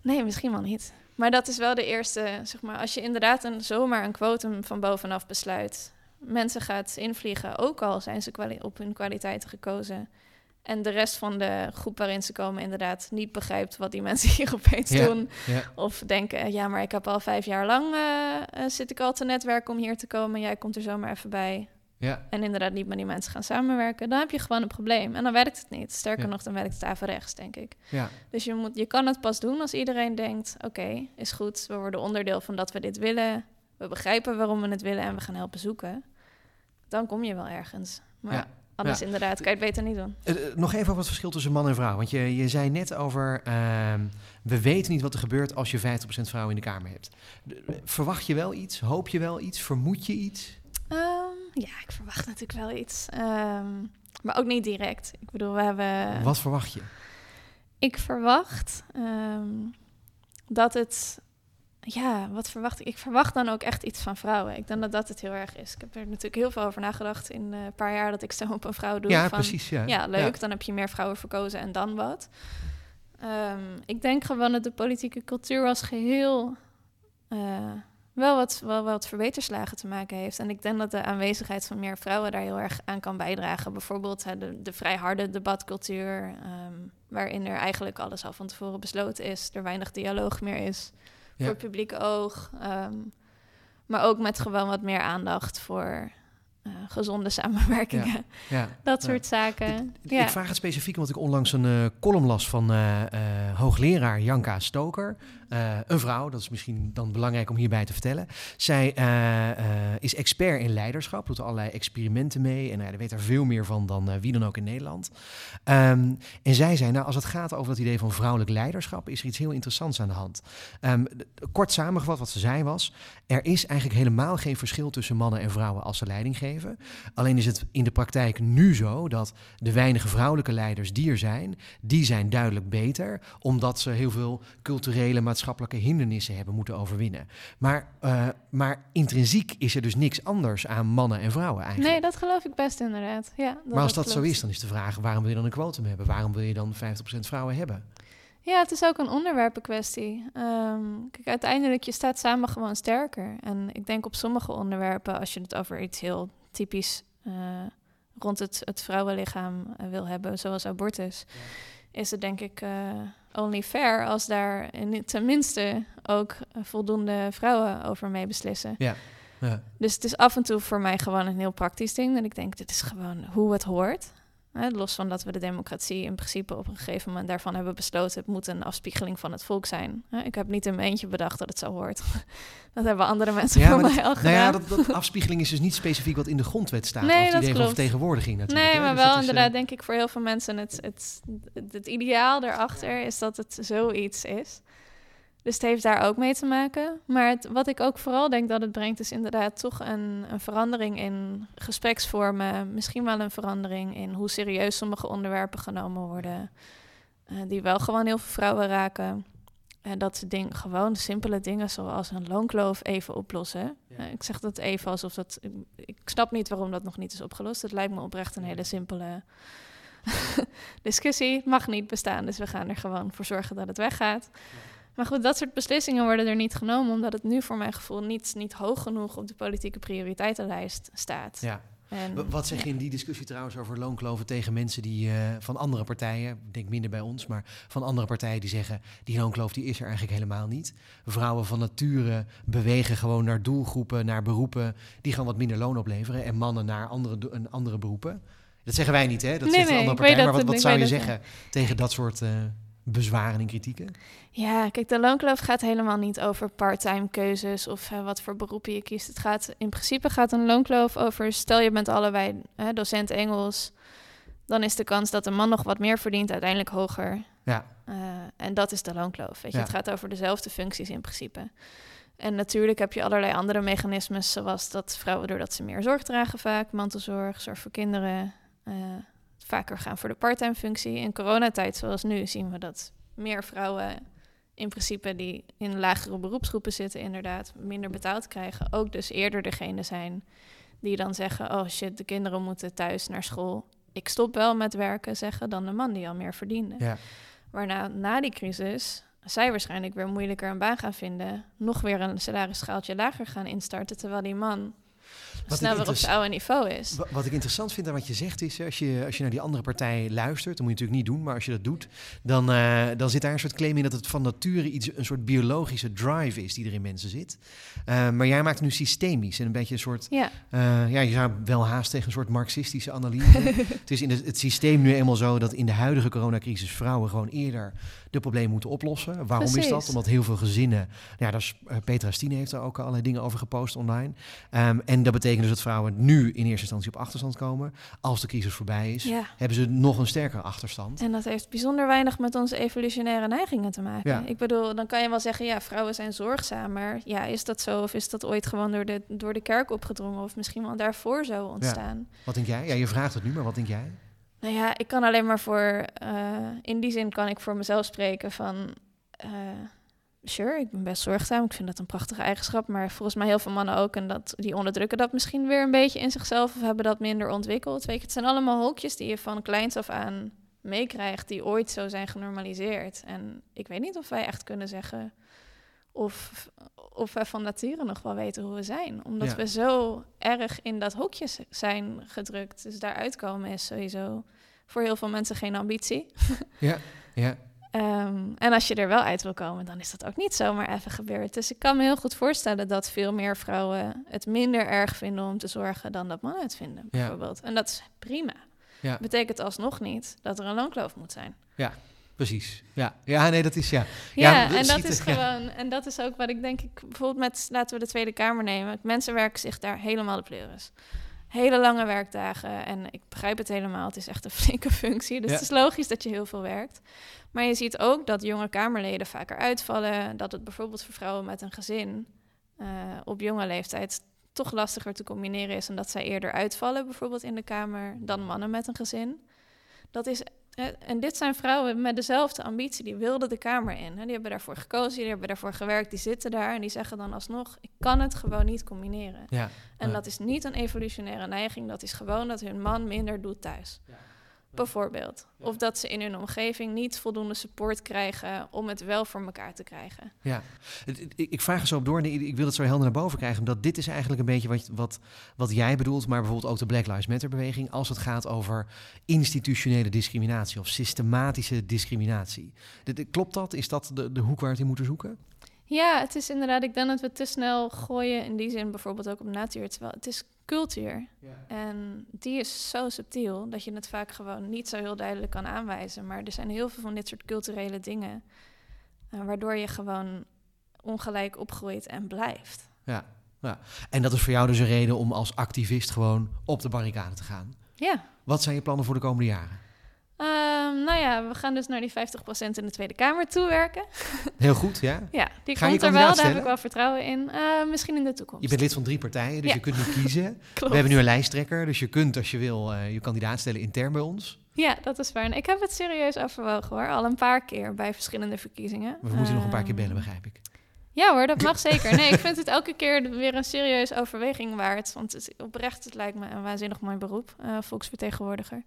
Speaker 2: Nee, misschien wel niet. Maar dat is wel de eerste, zeg maar, als je inderdaad een, zomaar een kwotum van bovenaf besluit, mensen gaat invliegen, ook al zijn ze op hun kwaliteiten gekozen. En de rest van de groep waarin ze komen inderdaad niet begrijpt wat die mensen hier opeens
Speaker 1: Ja.
Speaker 2: doen.
Speaker 1: Ja.
Speaker 2: Of denken, ja, maar ik heb al vijf jaar lang eh, eh, zit ik al te netwerken om hier te komen. Jij komt er zomaar even bij.
Speaker 1: Ja.
Speaker 2: En inderdaad niet met die mensen gaan samenwerken. Dan heb je gewoon een probleem. En dan werkt het niet. Sterker nog, dan werkt het averechts, denk ik.
Speaker 1: Ja.
Speaker 2: Dus je, moet, je kan het pas doen als iedereen denkt... oké, is goed, we worden onderdeel van dat we dit willen. We begrijpen waarom we het willen en we gaan helpen zoeken. Dan kom je wel ergens. Maar
Speaker 1: Ja.
Speaker 2: Anders
Speaker 1: Ja.
Speaker 2: inderdaad, kan je het beter niet doen.
Speaker 1: Eh, eh, nog even over het verschil tussen man en vrouw. Want je, je zei net over, ehm, we weten niet wat er gebeurt als je 50% vrouwen in de Kamer hebt. De- verwacht je wel iets? Hoop je wel iets? Vermoed je iets?
Speaker 2: Ehm, ja, ik verwacht natuurlijk wel iets. Ehm, maar ook niet direct. Ik bedoel, we hebben...
Speaker 1: Wat verwacht je?
Speaker 2: Ik verwacht ehm, dat het. Ja, wat verwacht ik? Ik verwacht dan ook echt iets van vrouwen. Ik denk dat dat het heel erg is. Ik heb er natuurlijk heel veel over nagedacht in eh, een paar jaar dat ik stem op een vrouw doe.
Speaker 1: ja,
Speaker 2: van,
Speaker 1: precies. Ja,
Speaker 2: Ja, leuk. Dan heb je meer vrouwen verkozen en dan wat. Ehm, ik denk gewoon dat de politieke cultuur als geheel eh, wel, wat, wel wat verbeterslagen te maken heeft. En ik denk dat de aanwezigheid van meer vrouwen daar heel erg aan kan bijdragen. Bijvoorbeeld hè, de, de vrij harde debatcultuur, ehm, waarin er eigenlijk alles al van tevoren besloten is. Er weinig dialoog meer is. Voor het publieke oog. ehm, maar ook met gewoon wat meer aandacht voor eh, gezonde samenwerkingen.
Speaker 1: Ja.
Speaker 2: Dat
Speaker 1: Ja.
Speaker 2: soort zaken.
Speaker 1: Ik- vraag het specifiek omdat ik onlangs een eh, column las van eh, hoogleraar Janka Stoker. Eh, een vrouw, dat is misschien dan belangrijk om hierbij te vertellen. Zij eh, eh, is expert in leiderschap, doet allerlei experimenten mee en uh, weet er veel meer van dan wie dan ook in Nederland. Um, en zij zei, nou als het gaat over dat idee van vrouwelijk leiderschap, is er iets heel interessants aan de hand. Um, kort samengevat wat ze zei was, er is eigenlijk helemaal geen verschil tussen mannen en vrouwen als ze leiding geven. Alleen is het in de praktijk nu zo dat de weinige vrouwelijke leiders die er zijn, die zijn duidelijk beter, omdat ze heel veel culturele, maatschappelijke hindernissen hebben moeten overwinnen. Maar, uh, maar intrinsiek is er dus niks anders aan mannen en vrouwen eigenlijk.
Speaker 2: Nee, dat geloof ik best inderdaad. Ja, dat
Speaker 1: maar als dat, zo is, dan is de vraag, waarom wil je dan een kwotum hebben? Waarom wil je dan 50% vrouwen hebben?
Speaker 2: Ja, het is ook een onderwerpenkwestie. Um, kijk, uiteindelijk, je staat samen gewoon sterker. En ik denk op sommige onderwerpen, als je het over iets heel typisch uh, rond het, het vrouwenlichaam uh, wil hebben, zoals abortus, ja. Is het denk ik uh, only fair als daar in, tenminste ook voldoende vrouwen over mee beslissen.
Speaker 1: Ja. ja.
Speaker 2: Dus het is af en toe voor mij gewoon een heel praktisch ding. En ik denk, dit is gewoon hoe het hoort. Hè, los van dat we de democratie in principe op een gegeven moment daarvan hebben besloten, het moet een afspiegeling van het volk zijn. Hè, ik heb niet in mijn eentje bedacht dat het zo hoort. dat hebben andere mensen
Speaker 1: ja,
Speaker 2: voor mij
Speaker 1: dat,
Speaker 2: al
Speaker 1: nou
Speaker 2: gedaan.
Speaker 1: ja, dat, dat, afspiegeling is dus niet specifiek wat in de grondwet staat.
Speaker 2: Nee,
Speaker 1: of het idee van vertegenwoordiging natuurlijk.
Speaker 2: Nee,
Speaker 1: hè.
Speaker 2: maar
Speaker 1: Dus
Speaker 2: wel
Speaker 1: is,
Speaker 2: inderdaad,
Speaker 1: eh,
Speaker 2: denk ik, voor heel veel mensen het, het, het, het ideaal daarachter is dat het zoiets is. Dus het heeft daar ook mee te maken. Maar het, wat ik ook vooral denk dat het brengt, is inderdaad toch een, een verandering in gespreksvormen. Misschien wel een verandering in hoe serieus sommige onderwerpen genomen worden. Uh, die wel gewoon heel veel vrouwen raken. En dat ze ding, gewoon simpele dingen zoals een loonkloof even oplossen. Ja. Uh, ik zeg dat even alsof dat. Ik, ik, snap niet waarom dat nog niet is opgelost. Het lijkt me oprecht een hele simpele discussie. Mag niet bestaan, dus we gaan er gewoon voor zorgen dat het weggaat. Ja. Maar goed, dat soort beslissingen worden er niet genomen, omdat het nu voor mijn gevoel niet, niet hoog genoeg op de politieke prioriteitenlijst staat.
Speaker 1: Ja. En, Wat zeg je in die discussie trouwens over loonkloven tegen mensen die uh, van andere partijen, ik denk minder bij ons, maar van andere partijen die zeggen, die loonkloof die is er eigenlijk helemaal niet. Vrouwen van nature bewegen gewoon naar doelgroepen, naar beroepen die gaan wat minder loon opleveren en mannen naar andere, een andere beroepen. Dat zeggen wij niet, hè? Dat
Speaker 2: nee,
Speaker 1: zegt
Speaker 2: nee,
Speaker 1: een andere partij. Maar wat, zou je zeggen tegen dat soort uh, bezwaren en kritieken?
Speaker 2: Ja, kijk, de loonkloof gaat helemaal niet over parttime keuzes of uh, wat voor beroepen je kiest. Het gaat in principe gaat een loonkloof over, stel je bent allebei uh, docent Engels, dan is de kans dat een man nog wat meer verdient uiteindelijk hoger.
Speaker 1: Ja.
Speaker 2: Uh, en dat is de loonkloof. Weet je?
Speaker 1: Ja.
Speaker 2: Het gaat over dezelfde functies in principe. En natuurlijk heb je allerlei andere mechanismes, zoals dat vrouwen doordat ze meer zorg dragen vaak, mantelzorg, zorg voor kinderen, uh, vaker gaan voor de parttime functie. In coronatijd, zoals nu, zien we dat meer vrouwen in principe die in lagere beroepsgroepen zitten, inderdaad minder betaald krijgen, ook dus eerder degene zijn die dan zeggen: Oh shit, de kinderen moeten thuis naar school. Ik stop wel met werken, zeggen dan de man die al meer verdiende.
Speaker 1: Ja.
Speaker 2: Waarna na die crisis zij waarschijnlijk weer moeilijker een baan gaan vinden, nog weer een salarisschaaltje lager gaan instarten, terwijl die man wat snel weer op zijn oude niveau is.
Speaker 1: Wat ik interessant vind aan wat je zegt is, als je, als je naar die andere partij luistert, dan moet je natuurlijk niet doen, maar als je dat doet, dan, uh, dan zit daar een soort claim in dat het van nature iets, een soort biologische drive is die er in mensen zit. Uh, maar jij maakt het nu systemisch en een beetje een soort,
Speaker 2: ja,
Speaker 1: uh, ja je zou wel haast tegen een soort marxistische analyse. het is in het, het systeem nu eenmaal zo dat in de huidige coronacrisis vrouwen gewoon eerder de problemen moeten oplossen. Waarom
Speaker 2: Precies.
Speaker 1: is dat? Omdat heel veel gezinnen, ja, daar is, Petra Stine heeft er ook allerlei dingen over gepost online. Um, en dat betekent dus dat vrouwen nu in eerste instantie op achterstand komen. Als de crisis voorbij is,
Speaker 2: ja.
Speaker 1: hebben ze nog een sterkere achterstand.
Speaker 2: En dat heeft bijzonder weinig met onze evolutionaire neigingen te maken.
Speaker 1: Ja.
Speaker 2: Ik bedoel, dan kan je wel zeggen, ja, vrouwen zijn zorgzamer. Ja, is dat zo? Of is dat ooit gewoon door de, door de kerk opgedrongen? Of misschien wel daarvoor zo ontstaan?
Speaker 1: Wat denk jij? Ja, je vraagt het nu, maar wat denk jij?
Speaker 2: Nou ja, ik kan alleen maar voor... Uh, in die zin kan ik voor mezelf spreken van... Uh, sure, ik ben best zorgzaam. Ik vind dat een prachtige eigenschap. Maar volgens mij heel veel mannen ook. En dat, die onderdrukken dat misschien weer een beetje in zichzelf. Of hebben dat minder ontwikkeld. Weet je, het zijn allemaal hokjes die je van kleins af aan meekrijgt. Die ooit zo zijn genormaliseerd. En ik weet niet of wij echt kunnen zeggen... Of, of wij van nature nog wel weten hoe we zijn. Omdat
Speaker 1: Ja.
Speaker 2: we zo erg in dat hokje zijn gedrukt. Dus daaruit komen is sowieso voor heel veel mensen geen ambitie.
Speaker 1: Ja, ja.
Speaker 2: Ehm, en als je er wel uit wil komen, dan is dat ook niet zomaar even gebeurd. Dus ik kan me heel goed voorstellen dat veel meer vrouwen het minder erg vinden om te zorgen dan dat mannen het vinden,
Speaker 1: Ja.
Speaker 2: bijvoorbeeld. En dat is prima.
Speaker 1: Ja.
Speaker 2: Betekent alsnog niet dat er een loonkloof moet zijn.
Speaker 1: Precies. Ja, ja nee, dat is ja.
Speaker 2: Ja,
Speaker 1: we
Speaker 2: en dat is
Speaker 1: ja.
Speaker 2: gewoon, en dat is ook wat ik denk ik bijvoorbeeld met, laten we de Tweede Kamer nemen. Mensen werken zich daar helemaal de pleuris. Hele lange werkdagen en ik begrijp het helemaal. Het is echt een flinke functie, dus
Speaker 1: Ja.
Speaker 2: het is logisch dat je heel veel werkt. Maar je ziet ook dat jonge Kamerleden vaker uitvallen. Dat het bijvoorbeeld voor vrouwen met een gezin eh, op jonge leeftijd toch lastiger te combineren is. En dat zij eerder uitvallen, bijvoorbeeld in de Kamer, dan mannen met een gezin. Dat is, en dit zijn vrouwen met dezelfde ambitie. Die wilden de Kamer in. Die hebben daarvoor gekozen, die hebben daarvoor gewerkt, die zitten daar. En die zeggen dan alsnog, ik kan het gewoon niet combineren.
Speaker 1: Ja,
Speaker 2: En
Speaker 1: Ja.
Speaker 2: dat is niet een evolutionaire neiging. Dat is gewoon dat hun man minder doet thuis. Bijvoorbeeld.
Speaker 1: Ja.
Speaker 2: Of dat ze in hun omgeving niet voldoende support krijgen om het wel voor elkaar te krijgen.
Speaker 1: ja. Ik vraag er zo op door en ik wil het zo helder naar boven krijgen. Omdat dit is eigenlijk een beetje wat, wat, wat jij bedoelt, maar bijvoorbeeld ook de Black Lives Matter beweging. Als het gaat over institutionele discriminatie of systematische discriminatie. Klopt dat? Is dat de, de hoek waar we het in moeten zoeken?
Speaker 2: Ja, het is inderdaad, ik denk dat we te snel gooien in die zin bijvoorbeeld ook op natuur. Terwijl het is cultuur. En die is zo subtiel dat je het vaak gewoon niet zo heel duidelijk kan aanwijzen. Maar er zijn heel veel van dit soort culturele dingen. eh, waardoor je gewoon ongelijk opgroeit en blijft.
Speaker 1: Ja, ja. En dat is voor jou dus een reden om als activist gewoon op de barricade te gaan.
Speaker 2: Ja.
Speaker 1: Wat zijn je plannen voor de komende jaren?
Speaker 2: Ehm, nou ja, we gaan dus naar die 50% in de Tweede Kamer toewerken.
Speaker 1: Heel goed, ja.
Speaker 2: Ja, die
Speaker 1: Ga
Speaker 2: komt er wel, daar heb ik wel vertrouwen in. Eh, misschien in de toekomst.
Speaker 1: Je bent lid van drie partijen, dus
Speaker 2: Ja.
Speaker 1: je kunt nu kiezen. We hebben nu een lijsttrekker, dus je kunt als je wil eh, je kandidaat stellen intern bij ons.
Speaker 2: Ja, dat is waar. En ik heb het serieus overwogen hoor. Al een paar keer bij verschillende verkiezingen.
Speaker 1: We moeten nog een paar keer
Speaker 2: Ehm,
Speaker 1: bellen, begrijp ik.
Speaker 2: Ja hoor, dat mag zeker. Nee, ik vind het elke keer weer een serieuze overweging waard. Want het, oprecht, het lijkt me een waanzinnig mooi beroep, eh, volksvertegenwoordiger.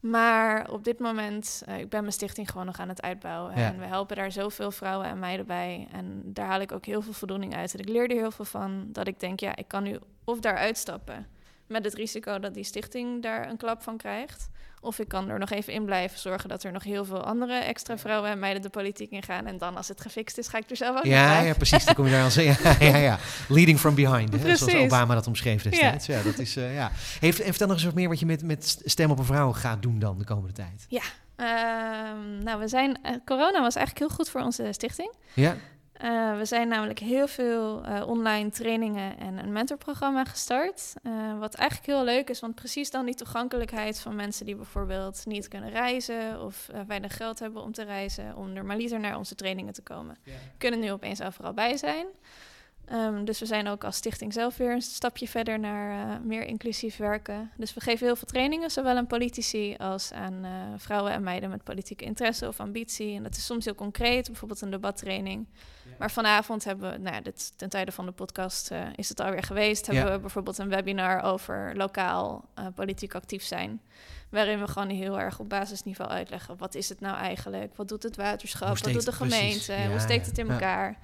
Speaker 2: Maar op dit moment, eh, ik ben mijn stichting gewoon nog aan het uitbouwen.
Speaker 1: Ja.
Speaker 2: En we helpen daar zoveel vrouwen en meiden bij. En daar haal ik ook heel veel voldoening uit. En ik leer er heel veel van. Dat ik denk, ja, ik kan nu of daar uitstappen. Met het risico dat die stichting daar een klap van krijgt. Of ik kan er nog even in blijven zorgen dat er nog heel veel andere extra vrouwen en meiden de politiek in gaan. En dan als het gefixt is, ga ik er zelf ook
Speaker 1: Ja, ja, precies. Dan kom je daar als ja, ja, ja. Leading from behind, hè, zoals. Obama dat omschreef destijds. Ja. dat is, eh, ja. Heeft, en vertel nog eens wat meer wat je met, met Stem op een Vrouw gaat doen dan de komende tijd.
Speaker 2: Ehm, nou, we zijn, eh, corona was eigenlijk heel goed voor onze stichting.
Speaker 1: Ja,
Speaker 2: Eh, we zijn namelijk heel veel eh, online trainingen en een mentorprogramma gestart. Eh, wat eigenlijk heel leuk is, want precies dan die toegankelijkheid van mensen die bijvoorbeeld niet kunnen reizen of weinig geld hebben om te reizen, om normaliter naar onze trainingen te komen, kunnen nu opeens overal bij zijn. Ehm, dus we zijn ook als stichting zelf weer een stapje verder naar uh, meer inclusief werken. Dus we geven heel veel trainingen, zowel aan politici als aan uh, vrouwen en meiden met politieke interesse of ambitie. En dat is soms heel concreet, bijvoorbeeld een debattraining. Ja. Maar vanavond hebben we, nou ja, dit, ten tijde van de podcast uh, is het alweer geweest, hebben ja. we bijvoorbeeld een webinar over lokaal politiek actief zijn. Waarin we gewoon heel erg op basisniveau uitleggen, wat is het nou eigenlijk? Wat doet het waterschap? Wat doet de gemeente? Hoe steekt het in elkaar?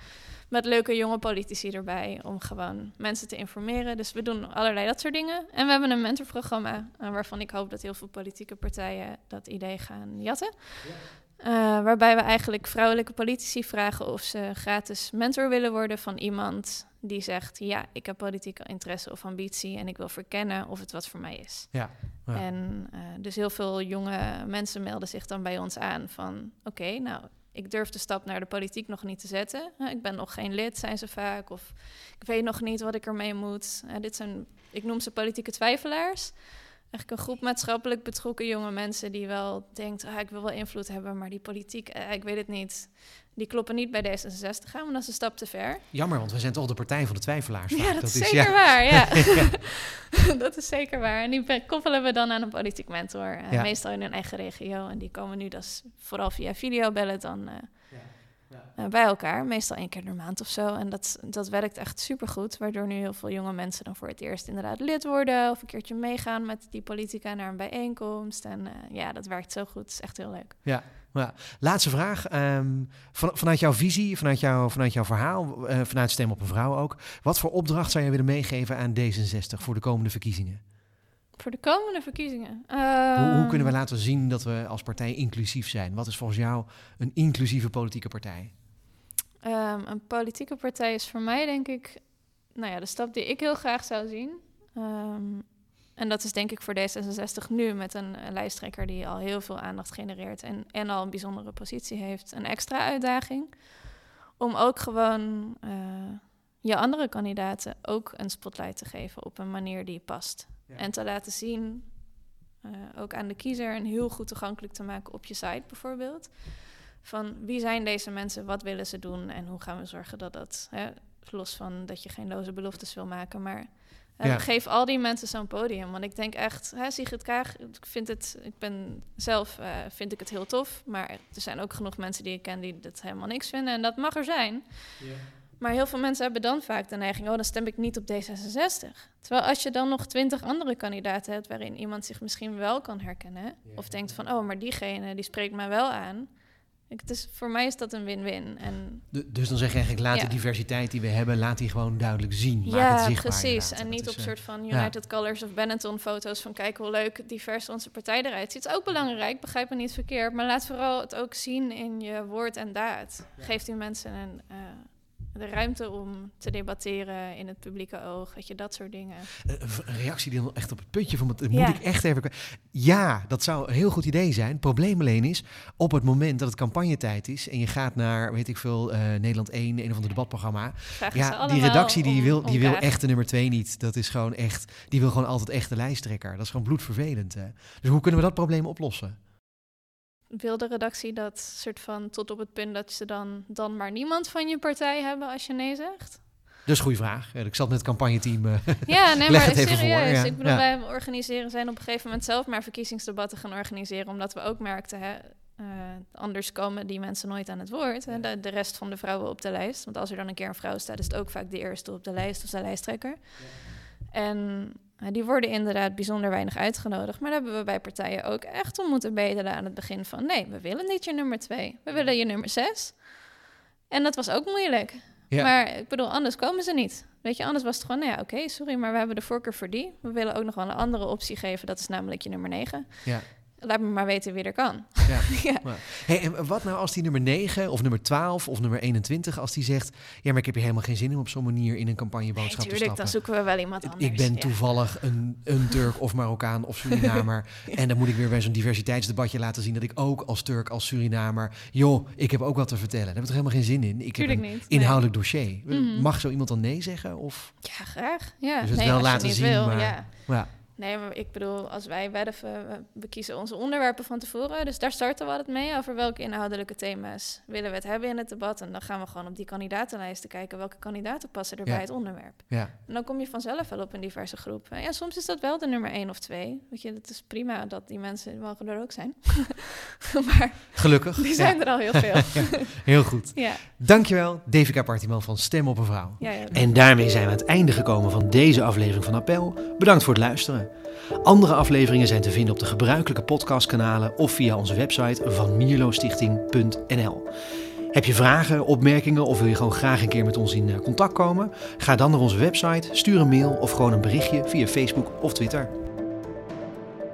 Speaker 2: Met leuke jonge politici erbij om gewoon mensen te informeren. Dus we doen allerlei dat soort dingen. En we hebben een mentorprogramma uh, waarvan ik hoop dat heel veel politieke partijen dat idee gaan jatten. Ja. Uh, waarbij we eigenlijk vrouwelijke politici vragen of ze gratis mentor willen worden van iemand die zegt: Ja, ik heb politieke interesse of ambitie en ik wil verkennen of het wat voor mij is. Ja, ja. En uh, dus heel veel jonge mensen melden zich dan bij ons aan van: Oké, nou, ik durf de stap naar de politiek nog niet te zetten. Ik ben nog geen lid, zijn ze vaak. Of ik weet nog niet wat ik ermee moet. dit zijn, ik noem ze politieke twijfelaars. Eigenlijk een groep maatschappelijk betrokken jonge mensen die wel denkt, ah, ik wil wel invloed hebben, maar die politiek, eh, ik weet het niet die kloppen niet bij D66 gaan, want dat is een stap te ver.
Speaker 1: Jammer, want we zijn toch de partij van de twijfelaars.
Speaker 2: Ja, dat, is zeker waar. Ja. dat is zeker waar. En die koppelen we dan aan een politiek mentor. Uh, Meestal in hun eigen regio. En die komen nu dus vooral via videobellen dan uh, uh, bij elkaar. Meestal één keer per maand of zo. En dat, dat werkt echt supergoed. Waardoor nu heel veel jonge mensen dan voor het eerst inderdaad lid worden. Of een keertje meegaan met die politica naar een bijeenkomst. En ja, dat werkt zo goed. Het is echt heel leuk.
Speaker 1: Ja, ja. Laatste vraag. Um, van, vanuit jouw visie, vanuit, jou, vanuit jouw verhaal, uh, vanuit Stem op een Vrouw ook. Wat voor opdracht zou je willen meegeven aan D66 voor de komende verkiezingen?
Speaker 2: Voor de komende verkiezingen?
Speaker 1: Uh, hoe, hoe, kunnen we laten zien dat we als partij inclusief zijn? Wat is volgens jou een inclusieve politieke partij?
Speaker 2: Um, een politieke partij is voor mij denk ik... Nou ja, de stap die ik heel graag zou zien... Um, en dat is denk ik voor D66 nu met een, lijsttrekker die al heel veel aandacht genereert en, en al een bijzondere positie heeft, een extra uitdaging. Om ook gewoon uh, je andere kandidaten ook een spotlight te geven op een manier die past. En te laten zien, uh, ook aan de kiezer, en heel goed toegankelijk te maken op je site bijvoorbeeld. Van wie zijn deze mensen, wat willen ze doen en hoe gaan we zorgen dat dat, hè, los van dat je geen loze beloftes wil maken, maar ja. Geef al die mensen zo'n podium. Want ik denk echt, hè, Sigrid Kaag, ik vind het, ik ben zelf uh, vind ik het heel tof. Maar er zijn ook genoeg mensen die ik ken die het helemaal niks vinden. En dat mag er zijn. Ja. Maar heel veel mensen hebben dan vaak de neiging, oh, dan stem ik niet op D66. Terwijl als je dan nog twintig andere kandidaten hebt waarin iemand zich misschien wel kan herkennen. Of denkt van, oh, maar diegene die spreekt mij wel aan ik, dus voor mij is dat een win-win. En
Speaker 1: dus dan zeg je eigenlijk, laat de diversiteit die we hebben, laat die gewoon duidelijk zien.
Speaker 2: Maak ja, het zichtbaar, precies. En niet op uh, soort van United Colors of Benetton foto's van kijk hoe leuk divers onze partij eruit ziet. Het is ook belangrijk, begrijp me niet verkeerd. Maar laat vooral het ook zien in je woord en daad. Geef die mensen een... Uh, de ruimte om te debatteren in het publieke oog, weet je, dat soort dingen.
Speaker 1: Een reactie die dan echt op het puntje van, moet ik echt even... Ja, dat zou een heel goed idee zijn. Probleem alleen is, op het moment dat het campagnetijd is en je gaat naar, weet ik veel, uh, Nederland 1, een of ander debatprogramma. ja, die redactie die wil, die wil echt de nummer 2 niet. Dat is gewoon echt, die wil gewoon altijd echt de lijsttrekker. Dat is gewoon bloedvervelend. Hè? Dus hoe kunnen we dat probleem oplossen?
Speaker 2: Wil de redactie dat soort van tot op het punt dat ze dan, dan maar niemand van je partij hebben als je nee zegt?
Speaker 1: Dus goede vraag. Ik zat met het campagneteam. Uh,
Speaker 2: ja, nee, maar serieus. Voor, Ik bedoel, wij organiseren zijn op een gegeven moment zelf maar verkiezingsdebatten gaan organiseren, omdat we ook merkten, hè, uh, anders komen die mensen nooit aan het woord. Hè, de, de, rest van de vrouwen op de lijst. Want als er dan een keer een vrouw staat, is het ook vaak de eerste op de lijst of de lijsttrekker. Ja. En die worden inderdaad bijzonder weinig uitgenodigd. Maar daar hebben we bij partijen ook echt om moeten bedelen aan het begin van... nee, we willen niet je nummer twee, we willen je nummer zes. En dat was ook moeilijk. Maar ik bedoel, anders komen ze niet. Weet je, anders was het gewoon, nou ja, oké, sorry, maar we hebben de voorkeur voor die. We willen ook nog wel een andere optie geven, dat is namelijk je nummer negen. Ja laat me maar weten wie er kan. Ja.
Speaker 1: ja. Hey, en wat nou als die nummer 9 of nummer 12 of nummer 21, als die zegt... ja, maar ik heb hier helemaal geen zin om op zo'n manier in een campagneboodschap nee, tuurlijk,
Speaker 2: te stappen. dan zoeken we wel iemand anders.
Speaker 1: Ik ben toevallig een, een Turk of Marokkaan of Surinamer... en dan moet ik weer bij zo'n diversiteitsdebatje laten zien... dat ik ook als Turk, als Surinamer... joh, ik heb ook wat te vertellen. Daar heb ik toch helemaal geen zin in. Ik
Speaker 2: tuurlijk
Speaker 1: heb een
Speaker 2: niet,
Speaker 1: inhoudelijk dossier. Mhm. Mag zo iemand dan nee zeggen? Of?
Speaker 2: Ja, graag. Ja.
Speaker 1: Dus het wel laten zien, wil, maar... Ja.
Speaker 2: Nee, maar ik bedoel, als wij werven, we kiezen onze onderwerpen van tevoren. Dus daar starten we altijd mee. Over welke inhoudelijke thema's willen we het hebben in het debat. En dan gaan we gewoon op die kandidatenlijsten kijken welke kandidaten passen er bij het onderwerp.
Speaker 1: Ja.
Speaker 2: En dan kom je vanzelf wel op een diverse groep. Ja, soms is dat wel de nummer één of twee. Weet je, dat is prima dat die mensen mogen er ook zijn. maar
Speaker 1: Gelukkig.
Speaker 2: Die zijn er al heel veel.
Speaker 1: heel goed.
Speaker 2: Ja.
Speaker 1: Dankjewel, Devika Partiman van Stem op een Vrouw.
Speaker 2: Ja, ja.
Speaker 1: En daarmee zijn we aan het einde gekomen van deze aflevering van Appel. Bedankt voor het luisteren. Andere afleveringen zijn te vinden op de gebruikelijke podcastkanalen of via onze website van mierlostichting.nl. Heb je vragen, opmerkingen of wil je gewoon graag een keer met ons in contact komen? Ga dan naar onze website, stuur een mail of gewoon een berichtje via Facebook of Twitter.